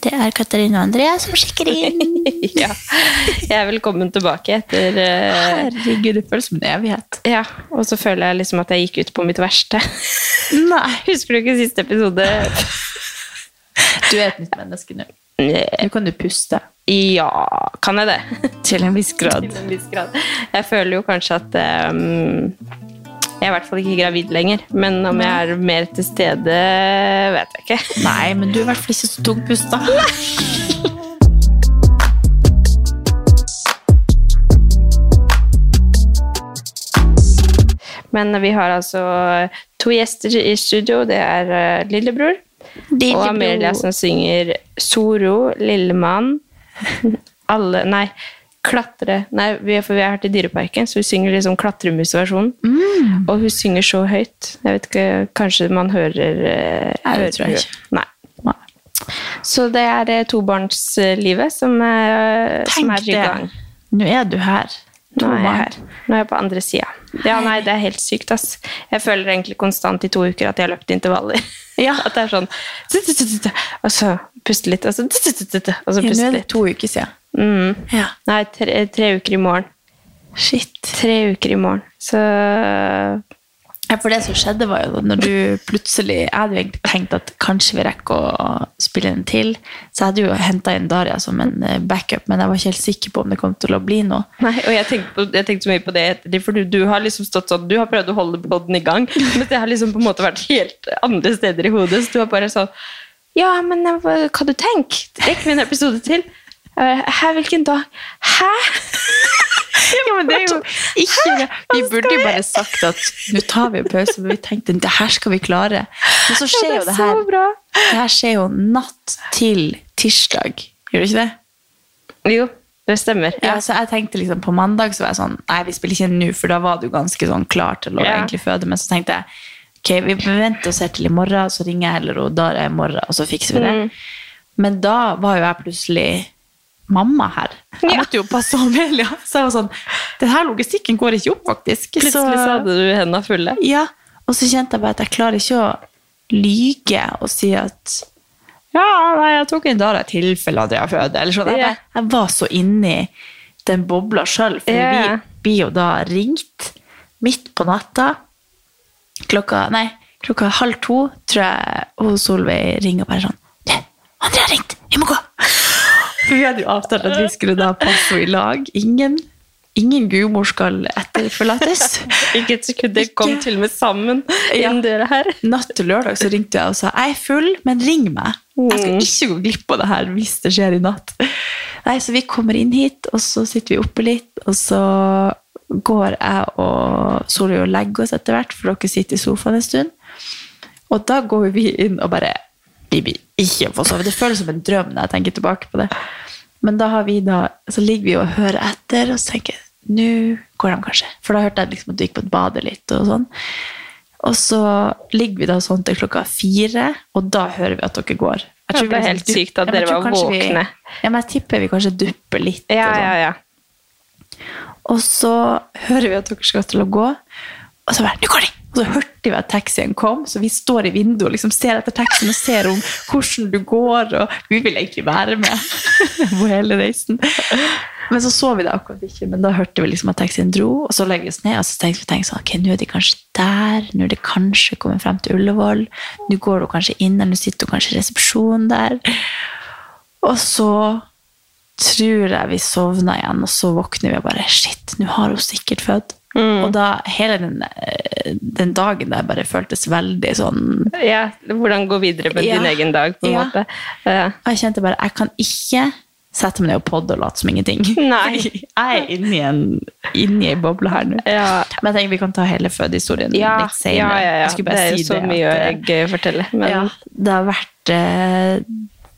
Det er Katarina og Andrea som sjekker inn. Ja. Jeg er velkommen tilbake etter uh, Herregud, det føles som en evighet. Ja, og så føler jeg liksom at jeg gikk ut på mitt verste. Nei. Husker du ikke siste episode? Du er et nytt menneske nå. Nå kan du puste. Ja, kan jeg det? Til en viss grad. Til en viss grad. Jeg føler jo kanskje at um, jeg er i hvert fall ikke gravid lenger. Men om jeg er mer til stede, vet jeg ikke. Nei, men du er i hvert fall ikke så tung pusta. Men vi har altså to gjester i studio. Det er lillebror, lillebror og Amelia som synger Soro, Lillemann Alle Nei, klatre Nei, vi, for vi er her til Dyreparken, så hun synger liksom klatremusversjonen. Mm. Og hun synger så høyt. Jeg vet ikke, Kanskje man hører eh, Nei, det tror jeg ikke. Nei. Så det er eh, tobarnslivet som, er- som er i gang. Nå er du her. To Nå er jeg her. Nå er jeg på andre sida. Ja, nei, det er helt sykt, ass. Jeg føler egentlig konstant i to uker at jeg har løpt intervaller. Ja. At det er sånn Og så puste litt, og så Og så puste litt. to uker siden. Mm. Ja. Nei, tre, tre uker i morgen. Shit. Tre uker i morgen. Så Ja, for det som skjedde var jo når du plutselig Jeg hadde jo egentlig tenkt at kanskje vi rekker å spille den til. Så jeg hadde jo henta inn Daria som en eh, backup, men jeg var ikke helt sikker på om det kom til å bli noe. Nei, og jeg tenkte, på, jeg tenkte så mye på det, for du, du har liksom stått sånn, du har prøvd å holde podden i gang, mens jeg har liksom på en måte vært helt andre steder i hodet, så du har bare sånn, ja, men eh, hva du tenker? Rekker vi en episode til? Eh, Hæ, hvilken dag? Hæ? Ja, men det er jo ikke. Vi burde jo bare sagt at nå tar vi en pause, men vi tenkte det her skal vi klare. Men så skjer jo det her, det her skjer jo natt til tirsdag. Gjør det ikke det? Jo, det stemmer. Ja, så jeg tenkte liksom På mandag så var jeg sånn Nei, vi spiller ikke nå, for da var du ganske sånn klar til å egentlig føde. Men så tenkte jeg ok, vi venter og ser til i morgen, så ringer jeg heller og Daria i morgen, og så fikser vi det. Mm. Men da var jo jeg plutselig mamma her. Jeg måtte jo passe Amelia. Så jeg var sånn Den her logistikken går ikke opp, faktisk. Plutselig så hadde du hendene fulle. Ja, og så kjente jeg bare at jeg klarer ikke å lyge og si at ja, nei, jeg tok en dag i tilfelle Andrea føder. Eller sånn. Jeg, jeg var så inni den bobla sjøl, for yeah. vi blir jo da ringt midt på natta. Klokka nei, klokka halv to tror jeg hun Solveig ringer og bare sånn Du, André har ringt! Vi må gå! For vi hadde jo avtalt at vi skulle da passe henne i lag. Ingen, ingen gudmor skal etterforlates. Ikke et sekund, det kom til og med sammen Ja. døra her. Natt til lørdag så ringte jeg og sa jeg er full, men ring meg. Jeg skal Mm. ikke gå glipp av det her hvis det skjer i natt. Nei, Så vi kommer inn hit, og så sitter vi oppe litt, og så går jeg og Solveig og legger oss etter hvert, for dere sitter i sofaen en stund. Og da går vi inn og bare Vi blir ikke få sove. Det føles som en drøm når jeg tenker tilbake på det. Men da har vi da, så ligger vi og hører etter, og så tenker jeg nå går de kanskje. For da hørte jeg liksom at du gikk på et bade litt og sånn. Og så ligger vi da sånn til klokka fire, og da hører vi at dere går. Jeg Ja, tror det er helt sykt at Ja, dere var kanskje vi- Ja, men jeg tipper vi kanskje dupper litt. Ja, og sånn. ja, ja. Og så hører vi at dere skal til å gå, og så bare, nå går de! Og så hørte vi at taxien kom, så vi står i vinduet og liksom ser etter taxien og ser om hvordan du går, og vi vil egentlig være med på hele reisen. Men så så vi det akkurat ikke, men da hørte vi liksom at taxien dro, og så legger vi ned, og så tenkte vi tenkte sånn, ok, nå er de kanskje der, nå er de kanskje kommet frem til Ullevål, nå går du kanskje inn, eller nå sitter du kanskje i resepsjonen der. Og så tror jeg vi sovna igjen, og så våkner vi og bare Shit, nå har hun sikkert født. Og da hele den, eh, den dagen der bare føltes veldig sånn Ja, Hvordan gå videre med Ja. din egen dag, på en Ja. måte. Ja. Jeg kjente bare, jeg kan ikke sette meg ned og podde og late som ingenting. Nei. Jeg er inni en, inni en boble her nå. Ja. Men jeg tenker vi kan ta hele fødehistorien Ja, litt senere. ja, ja, ja. Det er jo si så det mye at, å gøy å fortelle. Men ja, det har vært eh,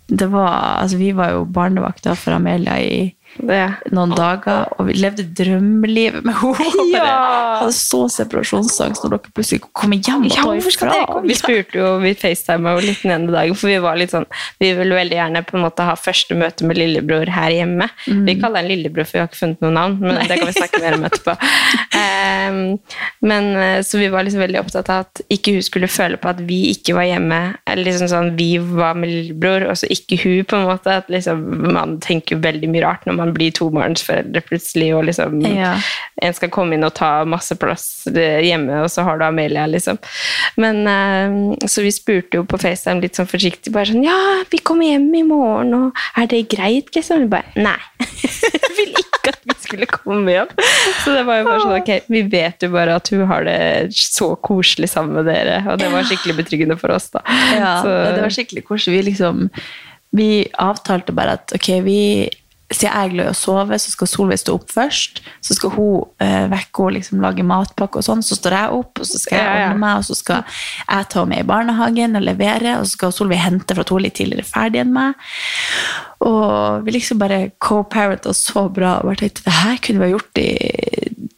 det var, altså Vi var jo barnevakter for Amelia i det noen dager, og vi levde drømmelivet med henne. Ja. Hadde så separasjonsangst når dere plutselig kommer hjem Ja, hvorfor skal dere komme? Vi spurte jo, vi facetima jo litt den ene dagen, for vi var litt sånn Vi ville veldig gjerne på en måte ha første møte med lillebror her hjemme. Vi kaller han lillebror, for vi har ikke funnet noe navn, men det kan vi snakke mer om etterpå. um, men eh, Så vi var liksom veldig opptatt av at ikke hun skulle føle på at vi ikke var hjemme. Eller liksom sånn, Vi var med lillebror, og så ikke hun, på en måte. At liksom, Man tenker veldig mye rart når man blir tobarnsforeldre plutselig, og liksom Ja. en skal komme inn og ta masse plass hjemme, og så har du Amelia, liksom. Men, eh, så vi spurte jo på FaceTime litt sånn forsiktig, bare sånn Ja, vi kommer hjem i morgen, og er det greit, liksom? Vi bare Nei. Jeg vil ikke at vi skulle komme hjem. Så det var jo bare sånn, ok, vi vet jo bare at hun har det så koselig sammen med dere, og det var skikkelig betryggende for oss, da. Ja, så, det var skikkelig koselig. Vi liksom Vi avtalte bare at ok, vi siden jeg i å sove, så skal Solveig stå opp først. Så skal hun eh, vekke og liksom lage matpakke og sånn. Så står jeg opp, og så skal jeg ordne meg, og så skal jeg ta henne med i barnehagen og levere, og så skal Solveig hente for at hun er litt tidligere ferdig enn meg. Og vi liksom bare co-parent oss så bra og bare tenkte det her kunne vi ha gjort i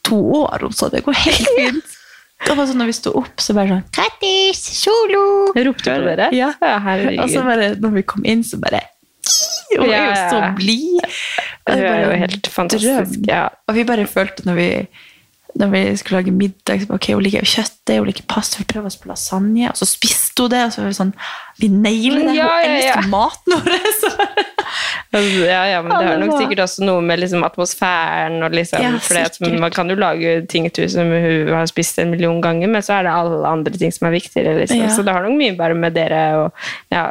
to år, og så det går helt fint. Det var sånn når vi sto opp, så bare sånn Kattis, solo! Ropte på dere? Ja. herregud. Og så bare, når vi kom inn, så bare Hun er jo Ja, ja. så blid! Hun er jo helt fantastisk, ja. Og vi bare følte når vi, når vi skulle lage middag så bare, ok, Hun liker jo kjøttet, hun liker pasta, vi prøver oss på lasagne. Og så spiste hun det, og så var vi sånn Vi nailer det! Ja, hun ja, ja. elsker maten vår! Altså, Ja, ja, men det har nok sikkert også noe med liksom atmosfæren og liksom Ja, fordi. Man kan jo lage ting til som hun har spist en million ganger, men så er det alle andre ting som er viktigere. Liksom. Ja. Så det har nok mye bare med dere og ja.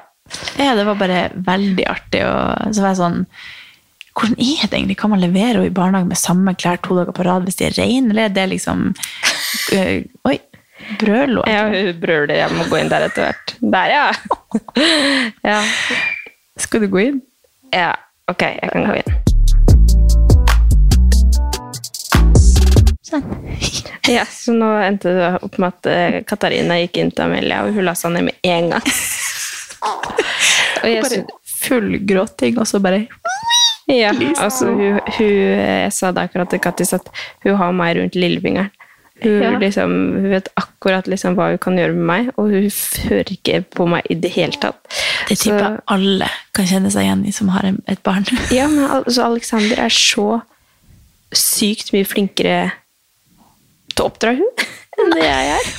Ja, det var bare veldig artig. Og så var jeg sånn Hvordan er det egentlig? Kan man levere henne i barnehagen med samme klær to dager på rad hvis de er rene, eller er det liksom øh, Oi! Brødlåt? ja hun brøler. Jeg må gå inn der etter hvert. Der, ja. ja. Skal du gå inn? Ja, ok, jeg kan gå inn. Sånn. Ja, så nå endte det opp med at eh, Katarina gikk inn til Amelia, og hun la seg ned med en gang. Og jeg Bare fullgråting, og så bare Ja, altså hun, hun Jeg sa det akkurat til Kattis at hun har meg rundt lillefingeren. Hun, Ja. liksom, hun vet akkurat liksom hva hun kan gjøre med meg, og hun hører ikke på meg i det hele tatt. Det tipper jeg alle kan kjenne seg igjen i som har en- et barn. Ja, men altså, Alexander er så sykt mye flinkere til å oppdra hun enn det jeg er.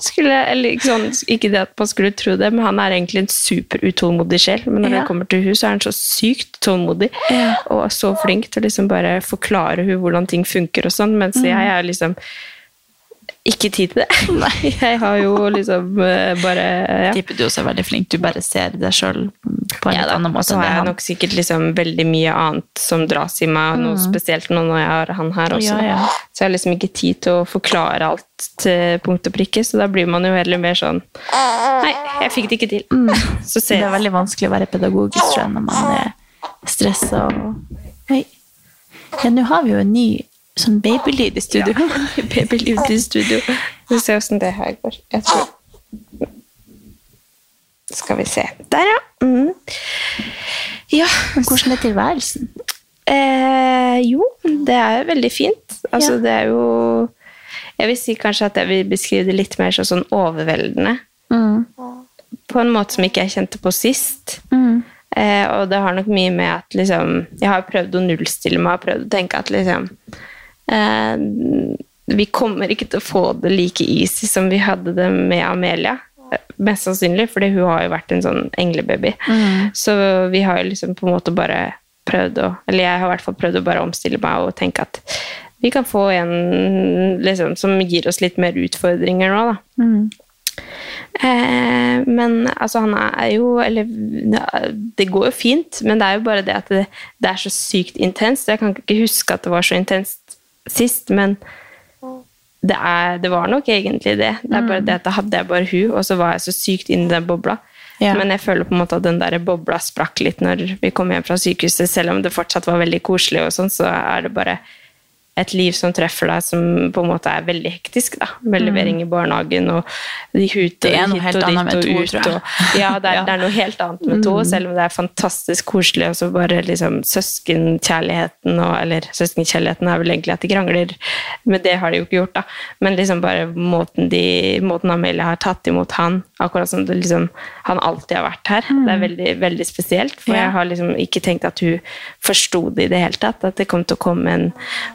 Skulle, eller, ikke, sånn, ikke det at man skulle tro det, men han er egentlig en superutålmodig sjel. Men når Ja. det kommer til hun, så er han så sykt tålmodig Ja. og så flink til å liksom bare forklare hun hvordan ting funker og sånn, mens jeg er liksom ikke tid til det. Nei, Jeg har jo liksom eh, bare ja. Tipper du også er veldig flink. Du bare ser deg sjøl på en Ja litt annen måte så har jeg nok sikkert liksom veldig mye annet som dras i meg, noe spesielt nå når jeg har han her også. Ja, ja. Så jeg har liksom ikke tid til å forklare alt til punkt og prikke, så da blir man jo heller mer sånn Nei, jeg fikk det ikke til. Så Det er veldig vanskelig å være pedagogisk tror jeg, når man er stressa og Hei. Ja, nå har vi jo en ny sånn babylyd i studio. babylyd i studio. Vi får se åssen det her går. Jeg tror Skal vi se. Der, ja. Mm. Ja. Hvordan er tilværelsen? Eh, jo, det er jo veldig fint. Altså, Ja. det er jo Jeg vil si kanskje at jeg vil beskrive det litt mer sånn overveldende. Mm. På en måte som ikke jeg kjente på sist. Mm. Eh, og det har nok mye med at liksom Jeg har prøvd å nullstille meg og prøvd å tenke at liksom Vi kommer ikke til å få det like easy som vi hadde det med Amelia. Eh, Mest sannsynlig, fordi hun har jo vært en sånn englebaby. Så vi har jo liksom på en måte bare prøvd å Eller jeg har i hvert fall prøvd å bare omstille meg og tenke at vi kan få en liksom, som gir oss litt mer utfordringer nå, da. Eh, men altså, han er jo Eller det går jo fint, men det er jo bare det at det, det er så sykt intenst. Jeg kan ikke huske at det var så intenst sist, men det, er, det var nok egentlig det. Det er bare det at da hadde jeg bare hun, og så var jeg så sykt inni den bobla. Ja. Men jeg føler på en måte at den der bobla sprakk litt når vi kom hjem fra sykehuset. Selv om det fortsatt var veldig koselig, og sånn, så er det bare et liv som treffer deg, som på en måte er veldig hektisk. da, Med levering i barnehagen og de hut Mm. Det er og noe hit helt og annet med dit og to, ut. Og, ja, det er. Mm. det er noe helt annet med to, selv om det er fantastisk koselig. Og så bare liksom søskenkjærligheten og Eller søskenkjærligheten er vel egentlig at de krangler, men det har de jo ikke gjort, da. Men liksom bare måten, de, måten Amelia har tatt imot han, akkurat som det liksom, han alltid har vært her. Det er veldig, veldig spesielt, for Mm. Ja. jeg har liksom ikke tenkt at hun forsto det i det hele tatt. At det kom til å komme en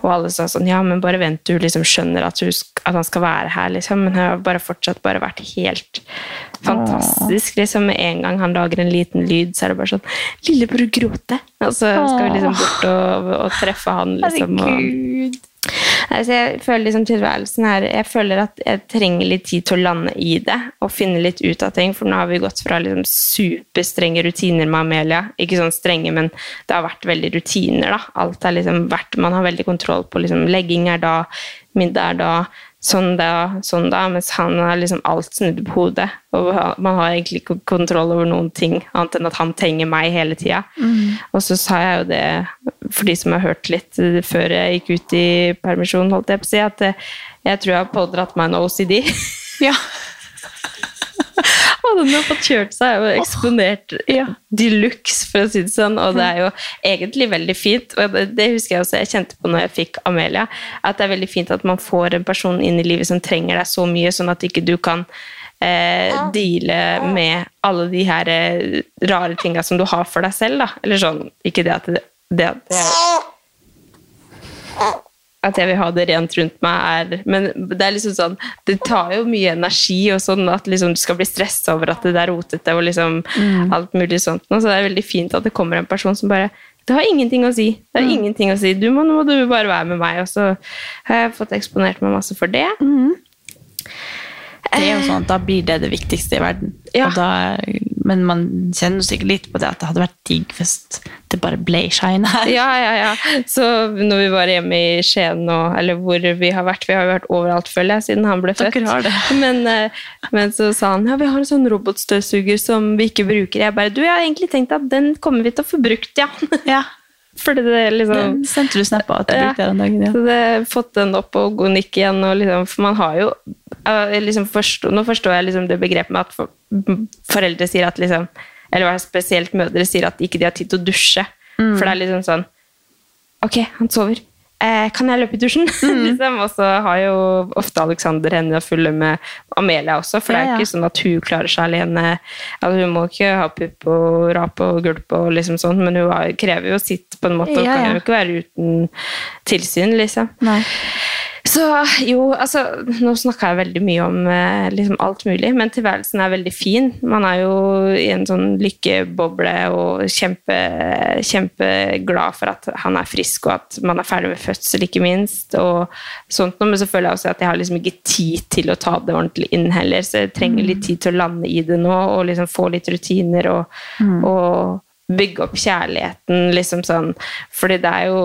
Og alle sa sånn Ja, men bare vent, du liksom skjønner at, hun, at han skal være her, liksom. Men hun har bare fortsatt bare vært helt fantastisk. Liksom Med en gang han lager en liten lyd, så er det bare sånn 'Lillebror gråter'. Og så skal vi liksom bort og, og treffe han, liksom. Og, Herregud. Altså, jeg føler liksom tilværelsen her Jeg føler at jeg trenger litt tid til å lande i det og finne litt ut av ting. For nå har vi gått fra liksom superstrenge rutiner med Amelia. Ikke sånn strenge, men det har vært veldig rutiner. da. Alt har liksom vært, Man har veldig kontroll på liksom, legging er da, middag er da, sånn da, sånn da. Mens han har liksom alt snudd på hodet. Og man har egentlig ikke kontroll over noen ting, annet enn at han trenger meg hele tida. Og så sa jeg jo det, for de som har hørt litt før jeg gikk ut i permisjon, holdt jeg på å si, at eh, jeg tror jeg har pådratt meg en OCD. Ja. Og den har fått kjørt seg og eksponert de luxe, for å si det sånn. Og det er jo egentlig veldig fint. Og det, det husker jeg også jeg kjente på når jeg fikk Amelia. At det er veldig fint at man får en person inn i livet som trenger deg så mye, sånn at ikke du kan eh, deale med alle de her eh, rare tinga som du har for deg selv. Da. Eller sånn, ikke det at det, det, at det at jeg vil ha det rent rundt meg, er Men det er liksom sånn Det tar jo mye energi og sånn at liksom du skal bli stressa over at det er rotete og liksom alt mulig sånt. Så det er veldig fint at det kommer en person som bare Det har ingenting å si. Det har ingenting å si. Du må, nå må du bare være med meg. Og så har jeg fått eksponert meg masse for det. Det er jo sånn at Da blir det det viktigste i verden. Ja. Da, men man kjenner sikkert litt på det at det hadde vært digg hvis det bare ble shine her. Ja, ja, ja. Så når vi var hjemme i Skien og eller hvor vi har vært Vi har jo vært overalt, føler jeg, siden han ble født. Men, eh, men så sa han ja, vi har en sånn robotstøvsuger som vi ikke bruker. Jeg bare du, jeg har egentlig tenkt at den kommer vi til å få brukt, ja. Ja, Fordi det liksom Det sendte du snap av at du Ja. brukte den dagen. Ja. Så det har fått den opp og god nikk igjen. Og liksom, for man har jo eh, liksom forstå, Nå forstår jeg liksom det begrepet med at for, foreldre sier at liksom Eller spesielt mødre sier at ikke de har tid til å dusje. For det er liksom sånn Ok, han sover. Eh, kan jeg løpe i dusjen? liksom. Og så har jo ofte Alexander henne å følge med Amelia også, for det er Ja, ja. ikke sånn at hun klarer seg alene. Altså, hun må ikke ha pupp og rape og gulpe og liksom sånn, men hun har, krever jo sitt på en måte, og Ja, kan jo ikke være uten tilsyn, liksom. Nei. Så jo, altså Nå snakka jeg veldig mye om eh, liksom alt mulig, men tilværelsen er veldig fin. Man er jo i en sånn lykkeboble og kjempe, kjempeglad for at han er frisk, og at man er ferdig med fødsel, ikke minst. og sånt Men så føler jeg også at jeg har liksom ikke tid til å ta det ordentlig inn heller, så jeg trenger litt tid til å lande i det nå og liksom få litt rutiner og, og bygge opp kjærligheten, liksom sånn. Fordi det er jo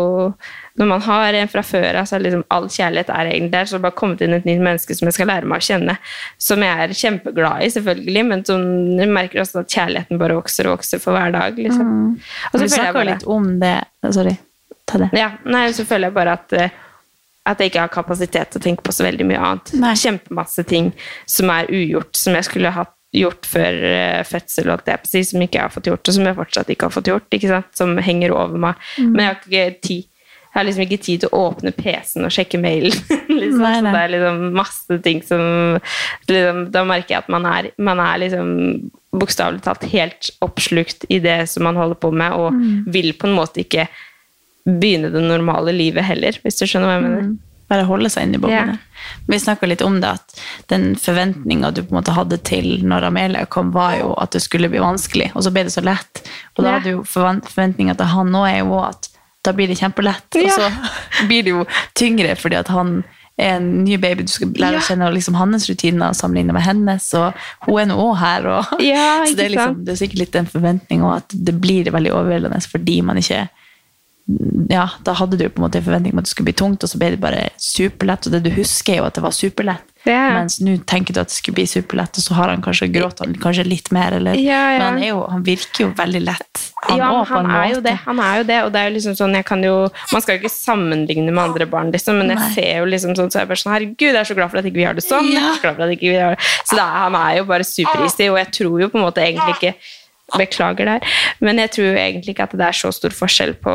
Når man har en fra før av, så er liksom all kjærlighet er egentlig der. Så det har bare kommet inn et nytt menneske som jeg skal lære meg å kjenne. Som jeg er kjempeglad i, selvfølgelig, men som jeg merker også at kjærligheten bare vokser og vokser for hver dag. liksom. Og så du snakka bare litt om det. Sorry, ta det. ja, nei, så føler jeg bare at eh, at jeg ikke har kapasitet til å tenke på så veldig mye annet. Nei. Kjempemasse ting som er ugjort, som jeg skulle hatt gjort før eh, fødsel, og si, som ikke jeg har fått gjort, og som jeg fortsatt ikke har fått gjort, ikke sant? som henger over meg. Mm. Men jeg har ikke tid. Jeg har liksom ikke tid til å åpne PC-en og sjekke mailen. liksom. Nei, Så det er liksom masse ting som liksom, Da merker jeg at man er, man er liksom bokstavelig talt helt oppslukt i det som man holder på med, og Mm. vil på en måte ikke begynne det normale livet heller, hvis du skjønner hva jeg mener. Bare holde seg inni boblene. Yeah. Vi snakka litt om det, at den forventninga du på en måte hadde til når Amelia kom, var jo at det skulle bli vanskelig, og så ble det så lett. Og da yeah. hadde jo forventninga til han nå er jo at da blir det kjempelett, og så blir det jo tyngre fordi at han er en ny baby du skal lære å kjenne, liksom hans rutiner sammenlignet med hennes, og hun er nå òg her. Og, Ja, så det er, liksom, det er sikkert litt en forventning òg, at det blir veldig overveldende fordi man ikke ja, da hadde du på en måte en forventning om at det skulle bli tungt, og så ble det bare superlett. Og det du husker, er jo at det var superlett. Ja. Mens nå tenker du at det skulle bli superlett, og så har han kanskje grått han kanskje litt mer. Eller, Ja, ja. Men han, jo, han virker jo veldig lett. Han ja, også, han er jo det. Han er jo det, og det er jo liksom sånn, jo Man skal jo ikke sammenligne med andre barn, liksom, men jeg Nei. ser jo liksom sånn, så jeg bare sånn Herregud, jeg er så glad for at ikke vi har det sånn. Jeg er så glad for at ikke vi har det. Så er, han er jo bare superisig, og jeg tror jo på en måte egentlig ikke Beklager der, men jeg tror egentlig ikke at det er så stor forskjell på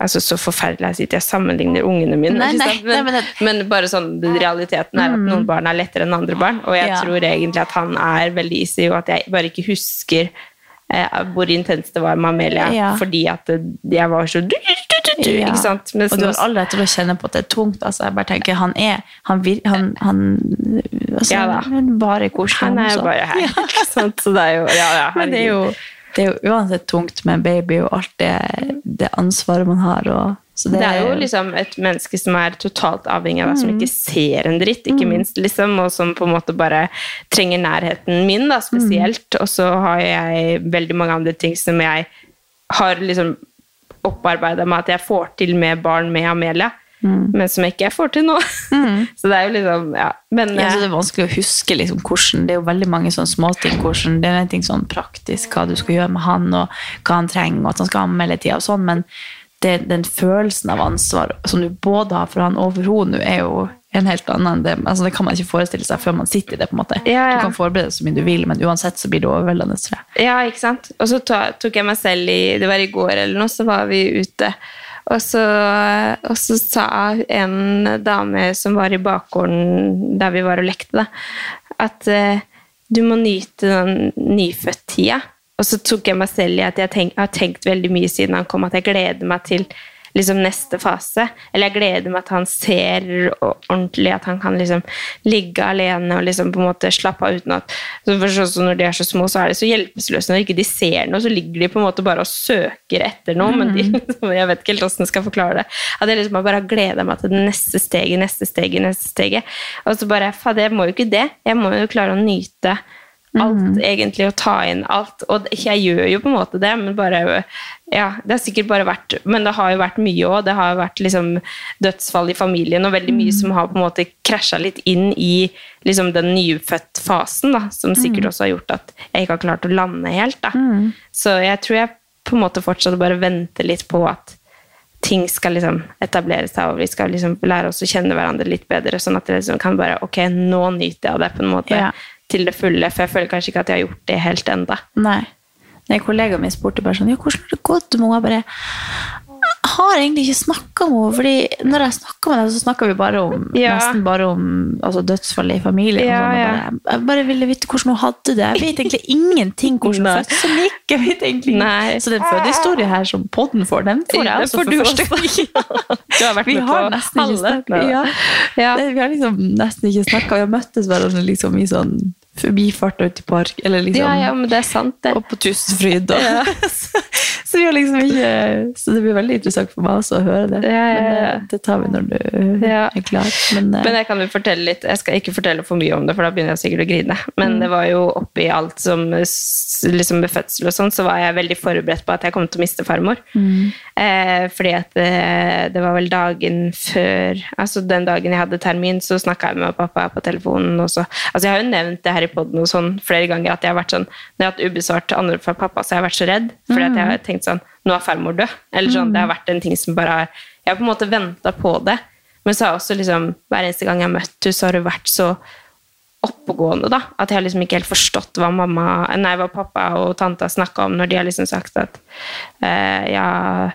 altså Så forferdelig jeg sitter jeg sammenligner ungene mine, Nei, nei, men, nei, men men bare sånn realiteten er at noen barn er lettere enn andre barn, og jeg Ja. tror egentlig at han er veldig easy, og at jeg bare ikke husker eh, hvor intenst det var med Amelia, Ja. fordi at jeg var så Ja. Ikke sant? Men og du har all rett til å kjenne på at det er tungt. Altså, jeg bare tenker, Han er han, vir, han, han, altså, Ja han er bare koselig. Han er jo bare her. Ikke sant? Så det er jo Ja, ja, Men det er, jo, det er jo uansett tungt med en baby og alt det, det ansvaret man har. Og, så Det er jo liksom et menneske som er totalt avhengig av deg, som ikke ser en dritt, ikke minst, liksom, og som på en måte bare trenger nærheten min, da, spesielt. Og så har jeg veldig mange andre ting som jeg har liksom opparbeida meg at jeg får til med barn med Amelia, men som jeg ikke får til nå. så det er jo liksom Ja. Men ja, så eh, det er vanskelig å huske liksom, hvordan, Det er jo veldig mange sånne småting. hvordan- Det er en ting sånn praktisk hva du skal gjøre med han, og hva han trenger, og at han skal amme hele tida, og sånn, men det, den følelsen av ansvar som du både har for han for henne, er jo en helt annen det. Altså, det kan man ikke forestille seg før man sitter i det. på en måte. Ja, ja. Du kan forberede så mye du vil, men uansett så blir det overveldende. Ja, ikke sant? Og så tok jeg meg selv i Det var i går eller noe, så var vi ute. Og så, og så sa en dame som var i bakgården der vi var og lekte, da, at uh, du må nyte den nyfødt-tida. Og så tok jeg meg selv i at jeg tenk, har tenkt veldig mye siden han kom, at jeg gleder meg til liksom neste fase. Eller jeg gleder meg til han ser ordentlig, at han kan liksom ligge alene og liksom på en måte slappe av uten at så for sånn Når de er så små, så er de så hjelpeløse. Når ikke de ser noe, så ligger de på en måte bare og søker etter noe. Men de, liksom, jeg vet ikke helt hvordan jeg skal forklare det. At jeg liksom bare gleder meg til det neste steget, neste steget, neste steget. Og så bare Fader, jeg må jo ikke det. Jeg må jo klare å nyte alt, egentlig, å ta inn alt. Og jeg gjør jo på en måte det, men bare ja, det har sikkert bare vært Men det har jo vært mye òg. Det har jo vært liksom dødsfall i familien, og veldig mye som har på en måte krasja litt inn i liksom den nyfødt-fasen, da, som sikkert også har gjort at jeg ikke har klart å lande helt. Da. Så jeg tror jeg på en måte fortsatt bare venter litt på at ting skal liksom etablere seg, og vi skal liksom lære oss å kjenne hverandre litt bedre, sånn at det liksom kan bare Ok, nå nyter jeg av det på en måte Ja. Til det fulle, for jeg føler kanskje ikke at jeg har gjort det helt enda. Nei. Nei, kollegaen min spurte bare sånn, ja, hvordan har det gått må? Jeg bare, har egentlig ikke snakket med henne, fordi når jeg snakker med deg, så snakker vi bare om, Ja. nesten bare om altså, dødsfallet i familien. Ja, sånn, ja. bare, jeg bare ville vite hvordan hun hadde det. Jeg vet egentlig ingenting hvordan hun fødselen gikk. Jeg vet egentlig Nei. Så den fødehistorien her som podden får, den får jeg altså også for første gang. Du har vært Vi med har på. Det, vi har liksom nesten ikke snakket. Vi har møttes hverandre liksom i sånn forbifarta ute i park, eller liksom Ja, ja, men det er sant, det. og på Tusenfryd. Og, så, så vi har liksom ikke Så det blir veldig interessant for meg også å høre det. Ja, ja, Men det, det tar vi når du Ja. er klar. Men, eh, Men jeg kan jo fortelle litt, jeg skal ikke fortelle for mye om det, for da begynner jeg sikkert å grine. Men det var jo oppi alt som liksom med fødsel og sånn, så var jeg veldig forberedt på at jeg kom til å miste farmor. Eh, fordi at det, det var vel dagen før Altså den dagen jeg hadde termin, så snakka jeg med pappa på telefonen. Og så, altså jeg har jo nevnt det her i poden sånn flere ganger at jeg har vært sånn Når jeg har hatt ubesvart anrop fra pappa, så har jeg vært så redd. Fordi at jeg har tenkt sånn Nå er farmor død. Eller sånn, Det har vært en ting som bare har Jeg har på en måte venta på det. Men så har jeg også liksom Hver eneste gang jeg har møtt henne, så har hun vært så oppegående, da. At jeg har liksom ikke helt forstått hva mamma, nei, hva pappa og tante har snakka om når de har liksom sagt at eh, ja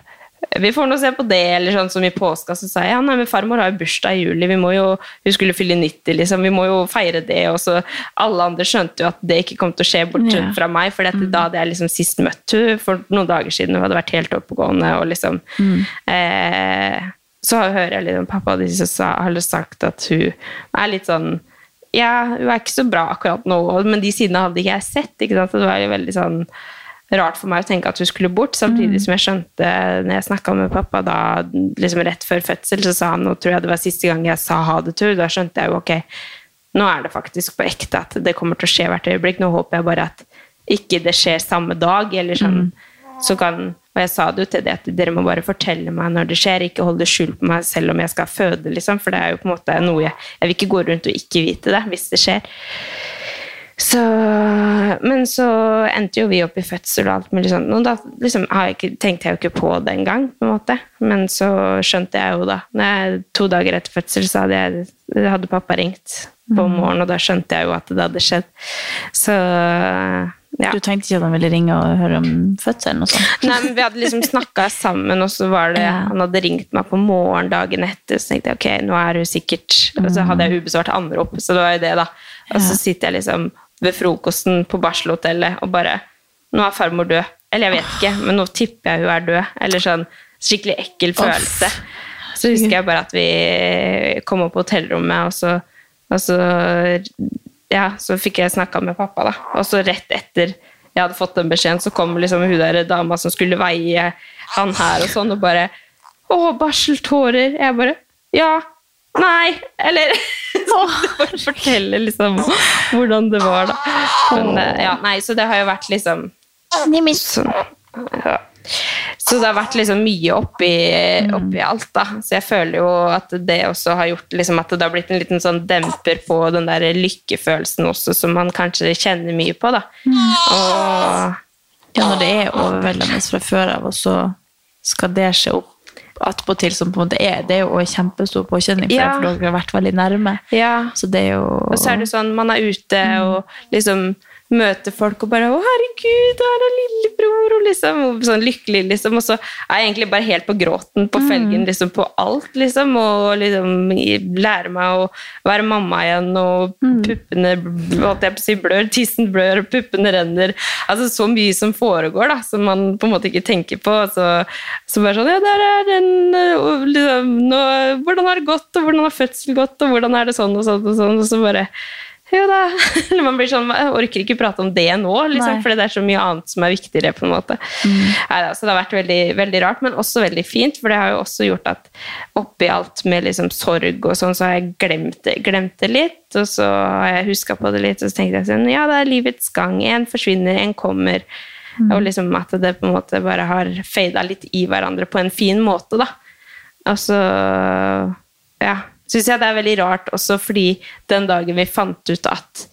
vi får nå se på det, eller sånn som i påska, så sa jeg ja, nei, men farmor har jo bursdag i juli, vi må jo, hun skulle fylle 90, liksom, vi må jo feire det, og så alle andre skjønte jo at det ikke kom til å skje bortsett fra meg, for da hadde jeg liksom sist møtt henne for noen dager siden, hun hadde vært helt oppegående, og liksom eh, så hører jeg liksom pappa og de som sa, har sagt at hun er litt sånn ja, hun er ikke så bra akkurat nå, men de sidene hadde ikke jeg sett. ikke sant? Så det var jo veldig sånn rart for meg å tenke at hun skulle bort, samtidig som jeg skjønte når jeg snakka med pappa da, liksom rett før fødsel, så sa han nå tror jeg det var siste gang jeg sa ha det til. Da skjønte jeg jo ok, nå er det faktisk på ekte at det kommer til å skje hvert øyeblikk. Nå håper jeg bare at ikke det skjer samme dag, eller sånn så kan Og jeg sa det jo til det at dere må bare fortelle meg når det skjer, ikke holde skjul på meg selv om jeg skal føde, liksom. For det er jo på en måte noe jeg Jeg vil ikke gå rundt og ikke vite det hvis det skjer. Så, men så endte jo vi opp i fødsel og alt mulig sånt. Og da liksom, jeg ikke, tenkte jeg jo ikke på det engang, på en måte. Men så skjønte jeg jo da når jeg, To dager etter fødsel så hadde, jeg, hadde pappa ringt på morgenen, og da skjønte jeg jo at det hadde skjedd. Så ja. Du tenkte ikke at han ville ringe og høre om fødselen? og sånt? Nei, men Vi hadde liksom snakka sammen, og så var det. Han hadde ringt meg på morgen dagen etter, så tenkte jeg ok, nå er hun sikkert Og så hadde jeg ubesvart anrop, så det var jo det, da. Og så sitter jeg liksom ved frokosten på barselhotellet og bare Nå er farmor død. Eller jeg vet ikke, men nå tipper jeg hun er død. Eller sånn skikkelig ekkel følelse. Så husker jeg bare at vi kom opp på hotellrommet, og så, og så ja, så fikk jeg snakka med pappa, da. Og så rett etter jeg hadde fått den beskjeden, så kom liksom hun der dama som skulle veie han her og sånn, og bare Å, barseltårer. Jeg bare Ja. Nei. Eller fortelle liksom hvordan det var, da. Men eh, ja, nei, så det har jo vært liksom sånn, ja. Så det har vært liksom mye oppi, oppi alt, da. Så jeg føler jo at det også har gjort liksom at det har blitt en liten sånn demper på den der lykkefølelsen også, som man kanskje kjenner mye på, da. Og Ja, når det er overveldende fra før av, og så skal det skje opp attpåtil, som på en måte er Det er jo en kjempestor påkjenning, for, Ja. dere har vært veldig nærme. ja. Så det er jo Og så er det sånn, man er ute og liksom møter folk og bare 'Å, herregud, der er lillebror!' og liksom, og sånn lykkelig, liksom. Og så er jeg egentlig bare helt på gråten på felgen liksom på alt, liksom. Og liksom lære meg å være mamma igjen, og puppene holdt jeg på å si blør, tissen blør, og puppene renner. Altså så mye som foregår, da, som man på en måte ikke tenker på. Så, så bare sånn Ja, der er den og liksom, nå, Hvordan har det gått, og hvordan har fødsel gått, og hvordan er det sånn og sånn og sånn, og så bare jo da. Man blir sånn, jeg orker ikke prate om det nå, liksom, for det er så mye annet som er viktigere. på en måte. Neida, så det har vært veldig, veldig rart, men også veldig fint. For det har jo også gjort at oppi alt med liksom sorg og sånn, så har jeg glemt det, glemt det litt. Og så har jeg huska på det litt, og så tenkte jeg sånn, ja, det er livets gang. En forsvinner, en kommer. Og liksom at det på en måte bare har fada litt i hverandre på en fin måte, da. Og så ja, syns jeg det er veldig rart også fordi den dagen vi fant ut at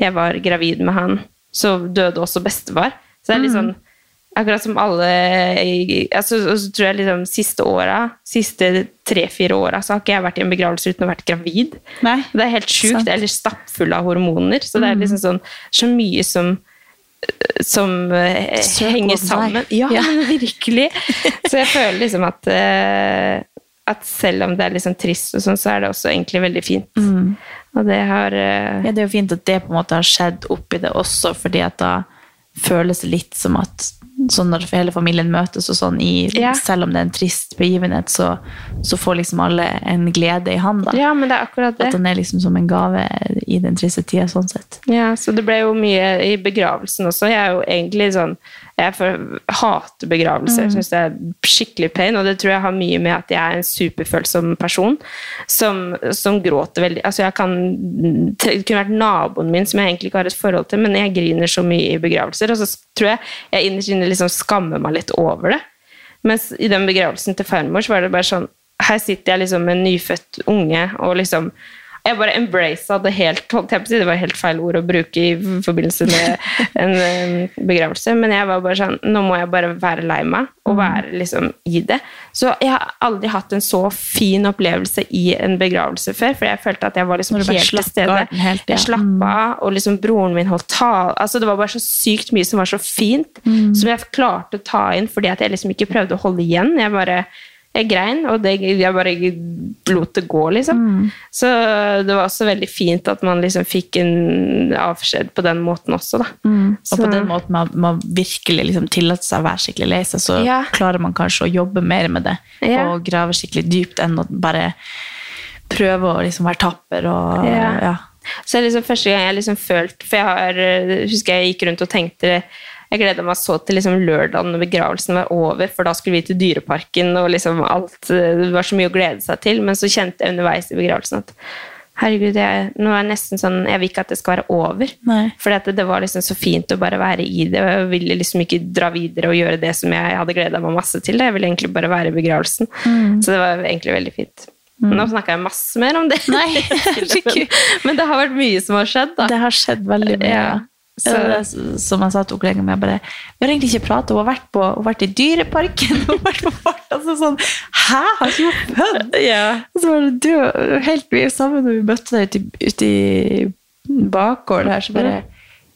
jeg var gravid med han, så døde også bestefar. Så det er litt sånn Akkurat som alle altså, Og så tror jeg liksom siste åra, siste tre-fire åra, så har ikke jeg vært i en begravelse uten å ha vært gravid. Nei. Det er helt sjukt. Eller stappfull av hormoner. Så det er liksom sånn så mye som som eh, Søk henger sammen. Ja, Ja. virkelig. Så jeg føler liksom at eh, at selv om det er liksom trist, og sånn, så er det også egentlig veldig fint. Mm. Og det har uh... Ja, det er jo fint at det på en måte har skjedd oppi det også, fordi at da føles det litt som at sånn når hele familien møtes og sånn, i, Ja. selv om det er en trist begivenhet, så, så får liksom alle en glede i han da. Ja, men det er akkurat det. At han er liksom som en gave i den triste tida, sånn sett. Ja, så det ble jo mye i begravelsen også. Jeg er jo egentlig sånn Jeg for, hater begravelser. Jeg syns det er skikkelig pain, og det tror jeg har mye med at jeg er en superfølsom person som, som gråter veldig Altså, jeg kan Det kunne vært naboen min som jeg egentlig ikke har et forhold til, men jeg griner så mye i begravelser, og så tror jeg jeg innerst inne liksom skammer meg litt over det. Mens i den begravelsen til farmor så var det bare sånn Her sitter jeg liksom med en nyfødt unge og liksom jeg bare embracet det helt Det var helt feil ord å bruke i forbindelse med en eh, begravelse, men jeg var bare sånn Nå må jeg bare være lei meg og være liksom i det. Så jeg har aldri hatt en så fin opplevelse i en begravelse før, for jeg følte at jeg var liksom helt til stede. helt, ja. Jeg slappa av, og liksom broren min holdt tale altså Det var bare så sykt mye som var så fint, som jeg klarte å ta inn fordi at jeg liksom ikke prøvde å holde igjen. Jeg bare jeg grein, og det, jeg bare lot det gå, liksom. Så det var også veldig fint at man liksom fikk en avskjed på den måten også, da. Og på den måten man, man virkelig liksom tillater seg å være skikkelig lei seg, så Ja. klarer man kanskje å jobbe mer med det, Ja. og grave skikkelig dypt enn å bare prøve å liksom være tapper og Ja. ja. Så det er liksom første gang jeg liksom følte For jeg har, eh, husker jeg gikk rundt og tenkte Jeg gleda meg så til liksom lørdagen når begravelsen var over, for da skulle vi til Dyreparken, og liksom alt eh, Det var så mye å glede seg til. Men så kjente jeg underveis i begravelsen at Herregud, jeg, nå er det nesten sånn Jeg vil ikke at det skal være over. For det, det var liksom så fint å bare være i det. og Jeg ville liksom ikke dra videre og gjøre det som jeg hadde gleda meg masse til. Jeg ville egentlig bare være i begravelsen. Så det var egentlig veldig fint. Mm. Nå snakka jeg masse mer om det. Nei, men, men det har vært mye som har skjedd, da. Det har skjedd veldig mye. Ja, Så, som jeg sa til kollegaen min, bare Vi har egentlig ikke pratet, hun har vært, på, hun har vært i Dyreparken, hun har vært på fart. Altså sånn Hæ, har ikke hun født? Og så var det du og helt vi er sammen når vi møtte deg ute i, ute i bakgården her, så bare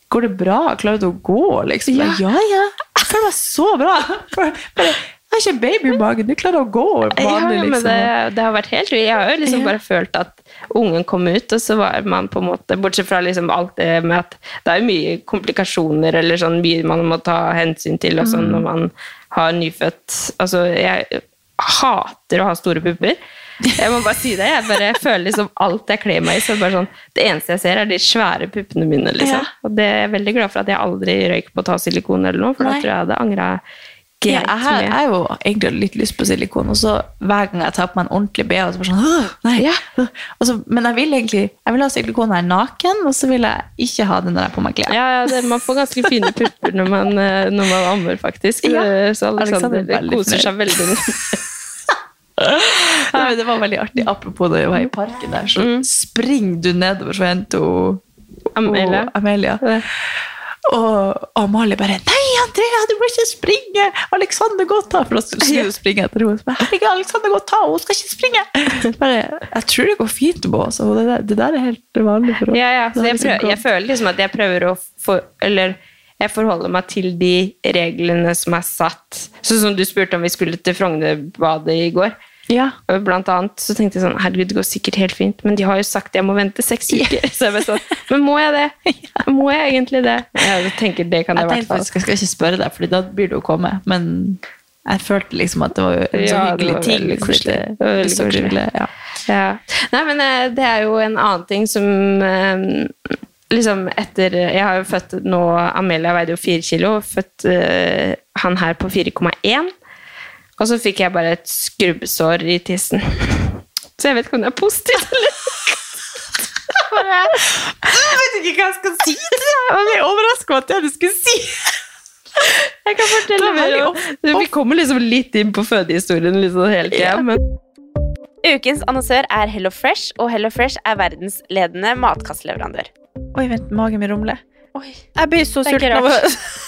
Går det bra? Klarer du å gå, liksom? Ja. Ja, ja. Jeg føler meg så bra. Bare, bare, jeg har ikke baby i magen, du klarer å gå vanlig, Ja, liksom. det, det har vært helt Jeg har jo liksom bare følt at ungen kom ut, og så var man på en måte Bortsett fra liksom alt det med at det er mye komplikasjoner eller sånn mye man må ta hensyn til og sånn når man har nyfødt Altså, jeg hater å ha store pupper. Jeg må bare si det. Jeg bare føler liksom alt jeg kler meg i, så bare sånn Det eneste jeg ser, er de svære puppene mine, liksom. Ja. Og det er jeg veldig glad for at jeg aldri røyk på å ta silikon eller noe, for da tror jeg jeg hadde angra jeg har jeg har jo egentlig litt lyst på silikon, og så hver gang jeg tar på meg en ordentlig BH, så bare sånn «Åh, nei. Og så, Men jeg vil egentlig jeg vil ha silikon her naken, og så vil jeg ikke ha det når jeg har på meg klær. Ja, ja det, man får ganske fine pupper når man, eh, når man ammer, faktisk. Ja. Så Alexander Alexander er koser seg veldig. Nei, det var veldig artig. Apropos da vi var i parken der, så springer du nedover, så henter hun Amelia. Amelia. Og Amalie bare 'Nei, Andrea, du må ikke springe! Alexander, gå ta!' For da skulle hun springe etter henne. 'Herregud, Alexander, gå ta! Hun skal ikke springe!' Bare, jeg tror det går fint, med henne. det, der, det der er helt vanlig for henne. Ja, ja. Så jeg, liksom prøver, jeg føler liksom at jeg prøver å få Eller jeg forholder meg til de reglene som er satt. Sånn som du spurte om vi skulle til Frognerbadet i går. Ja. Blant annet så tenkte jeg sånn Herregud, det går sikkert helt fint, men de har jo sagt jeg må vente seks uker. Så jeg bare sånn Men må jeg det? Må jeg egentlig det? Jeg tenker det kan jeg i hvert fall. jeg skal ikke spørre deg, for da blir du å komme. Men jeg følte liksom at det var en så Ja, hyggelig ting. veldig koselig. det- var veldig koselig. ville- Ja. Ja. Nei, men eh, det er jo en annen ting som eh, Liksom etter Jeg har jo født nå Amelia veide jo fire kilo. Født eh, han her på 4,1. Og så fikk jeg bare et skrubbsår i tissen. Så jeg vet ikke om det er positivt eller Jeg vet ikke hva jeg skal si til deg! Jeg ble overraska over at jeg du skulle si. Jeg kan fortelle er mer. om- Vi kommer liksom litt inn på fødehistorien liksom hele tida. Ja. Men Ukens annonsør er Hello Fresh, og Hello Fresh er verdensledende matkastleverandør. Oi, vent, magen min rumler. Jeg blir så sulten av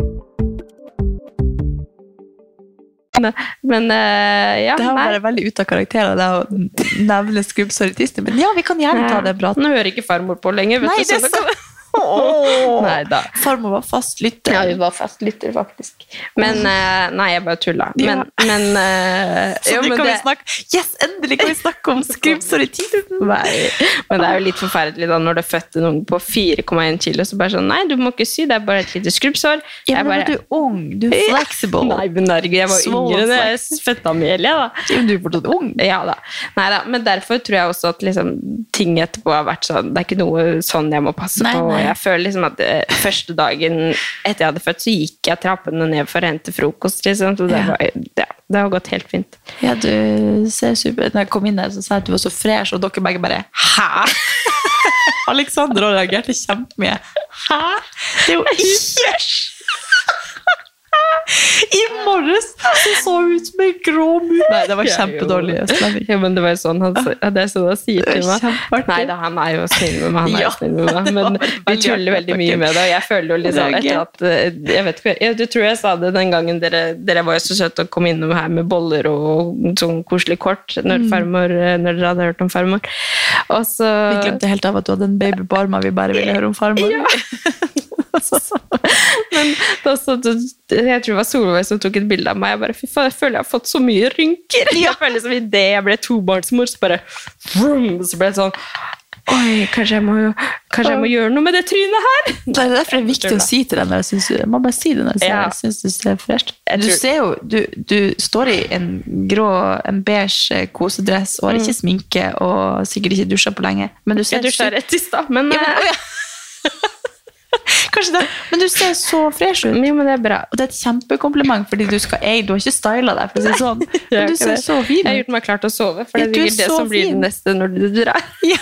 Men uh, ja, Det har vært veldig ute av karakter av deg å nevne skrubbsår i tissen, men ja, vi kan gjerne ta den praten. Nå hører ikke farmor på lenger. Vet Nei, du, så det er så- Nei da. Farmor var fast lytter. Ja, hun var fast lytter, faktisk. Men uh, Nei, jeg bare tulla. Men, men uh, Så jo, nå men kan vi snakke Yes, endelig kan vi snakke om skrubbsår i tiden! Nei, men det er jo litt forferdelig da når du er født en unge på 4,1 kilo, så bare sånn Nei, du må ikke sy, det er bare et lite skrubbsår. Ja, men bare, du er ung, du er flexible. Nei, men herregud, jeg var Swole yngre da jeg fødte Amelia, da. Ja, men du er fortsatt ung. Ja da. Nei da. Men derfor tror jeg også at liksom, ting etterpå har vært sånn Det er ikke noe sånn jeg må passe Nei, på. nei. Jeg føler liksom at eh, første dagen etter jeg hadde født, så gikk jeg trappene ned for å hente frokost. Liksom. Så det, var, ja, det har gått helt fint. Ja, du ser super Når jeg kom inn der, så sa jeg at du var så fresh, og dere begge bare Hæ? Alexander også reagerte kjempemye. Hæ? Det er jo ikke I morges så så hun ut som en grå mus. Nei, det var kjempedårlig. Ja, men det var jo sånn han, det er sånn han sier er til meg. Nei da, han er jo snill med meg. Han er Ja, snill med meg. Men vi tuller veldig mye med det, og jeg føler jo liksom etter at eh, Jeg vet ikke, jeg, du tror jeg sa det den gangen dere, dere var jo så søte og kom innom her med boller og sånn koselig kort når, farmor, eh, når dere hadde hørt om farmor. Og så Vi glemte helt av at du hadde en baby på armen. Vi bare ville høre om farmor. Men da så, jeg tror det var Solveig som tok et bilde av meg. Jeg bare, fy faen, jeg føler jeg har fått så mye rynker. Jeg føler som Idet jeg ble tobarnsmor, så bare vroom, så ble det sånn Oi, kanskje jeg må, kanskje jeg må gjøre noe med det trynet her? Det er derfor det er viktig å si til deg når jeg må bare si det når jeg, Ja. syns du ser fresh Du ser jo, du, du står i en grå, en beige kosedress og har ikke sminke og sikkert ikke dusja på lenge. Men du ser Jeg dusja rett i stad, men, Ja, men, oh, ja. Kanskje det, men du ser så fresh ut. jo, men det er bra. Og det er et kjempekompliment, fordi du, skal, ei, du har ikke styla deg, for å si sånn. Men du ser det. så fin Jeg har gjort meg klar til å sove, for det er er sikkert det som blir det neste når du drar. Ja,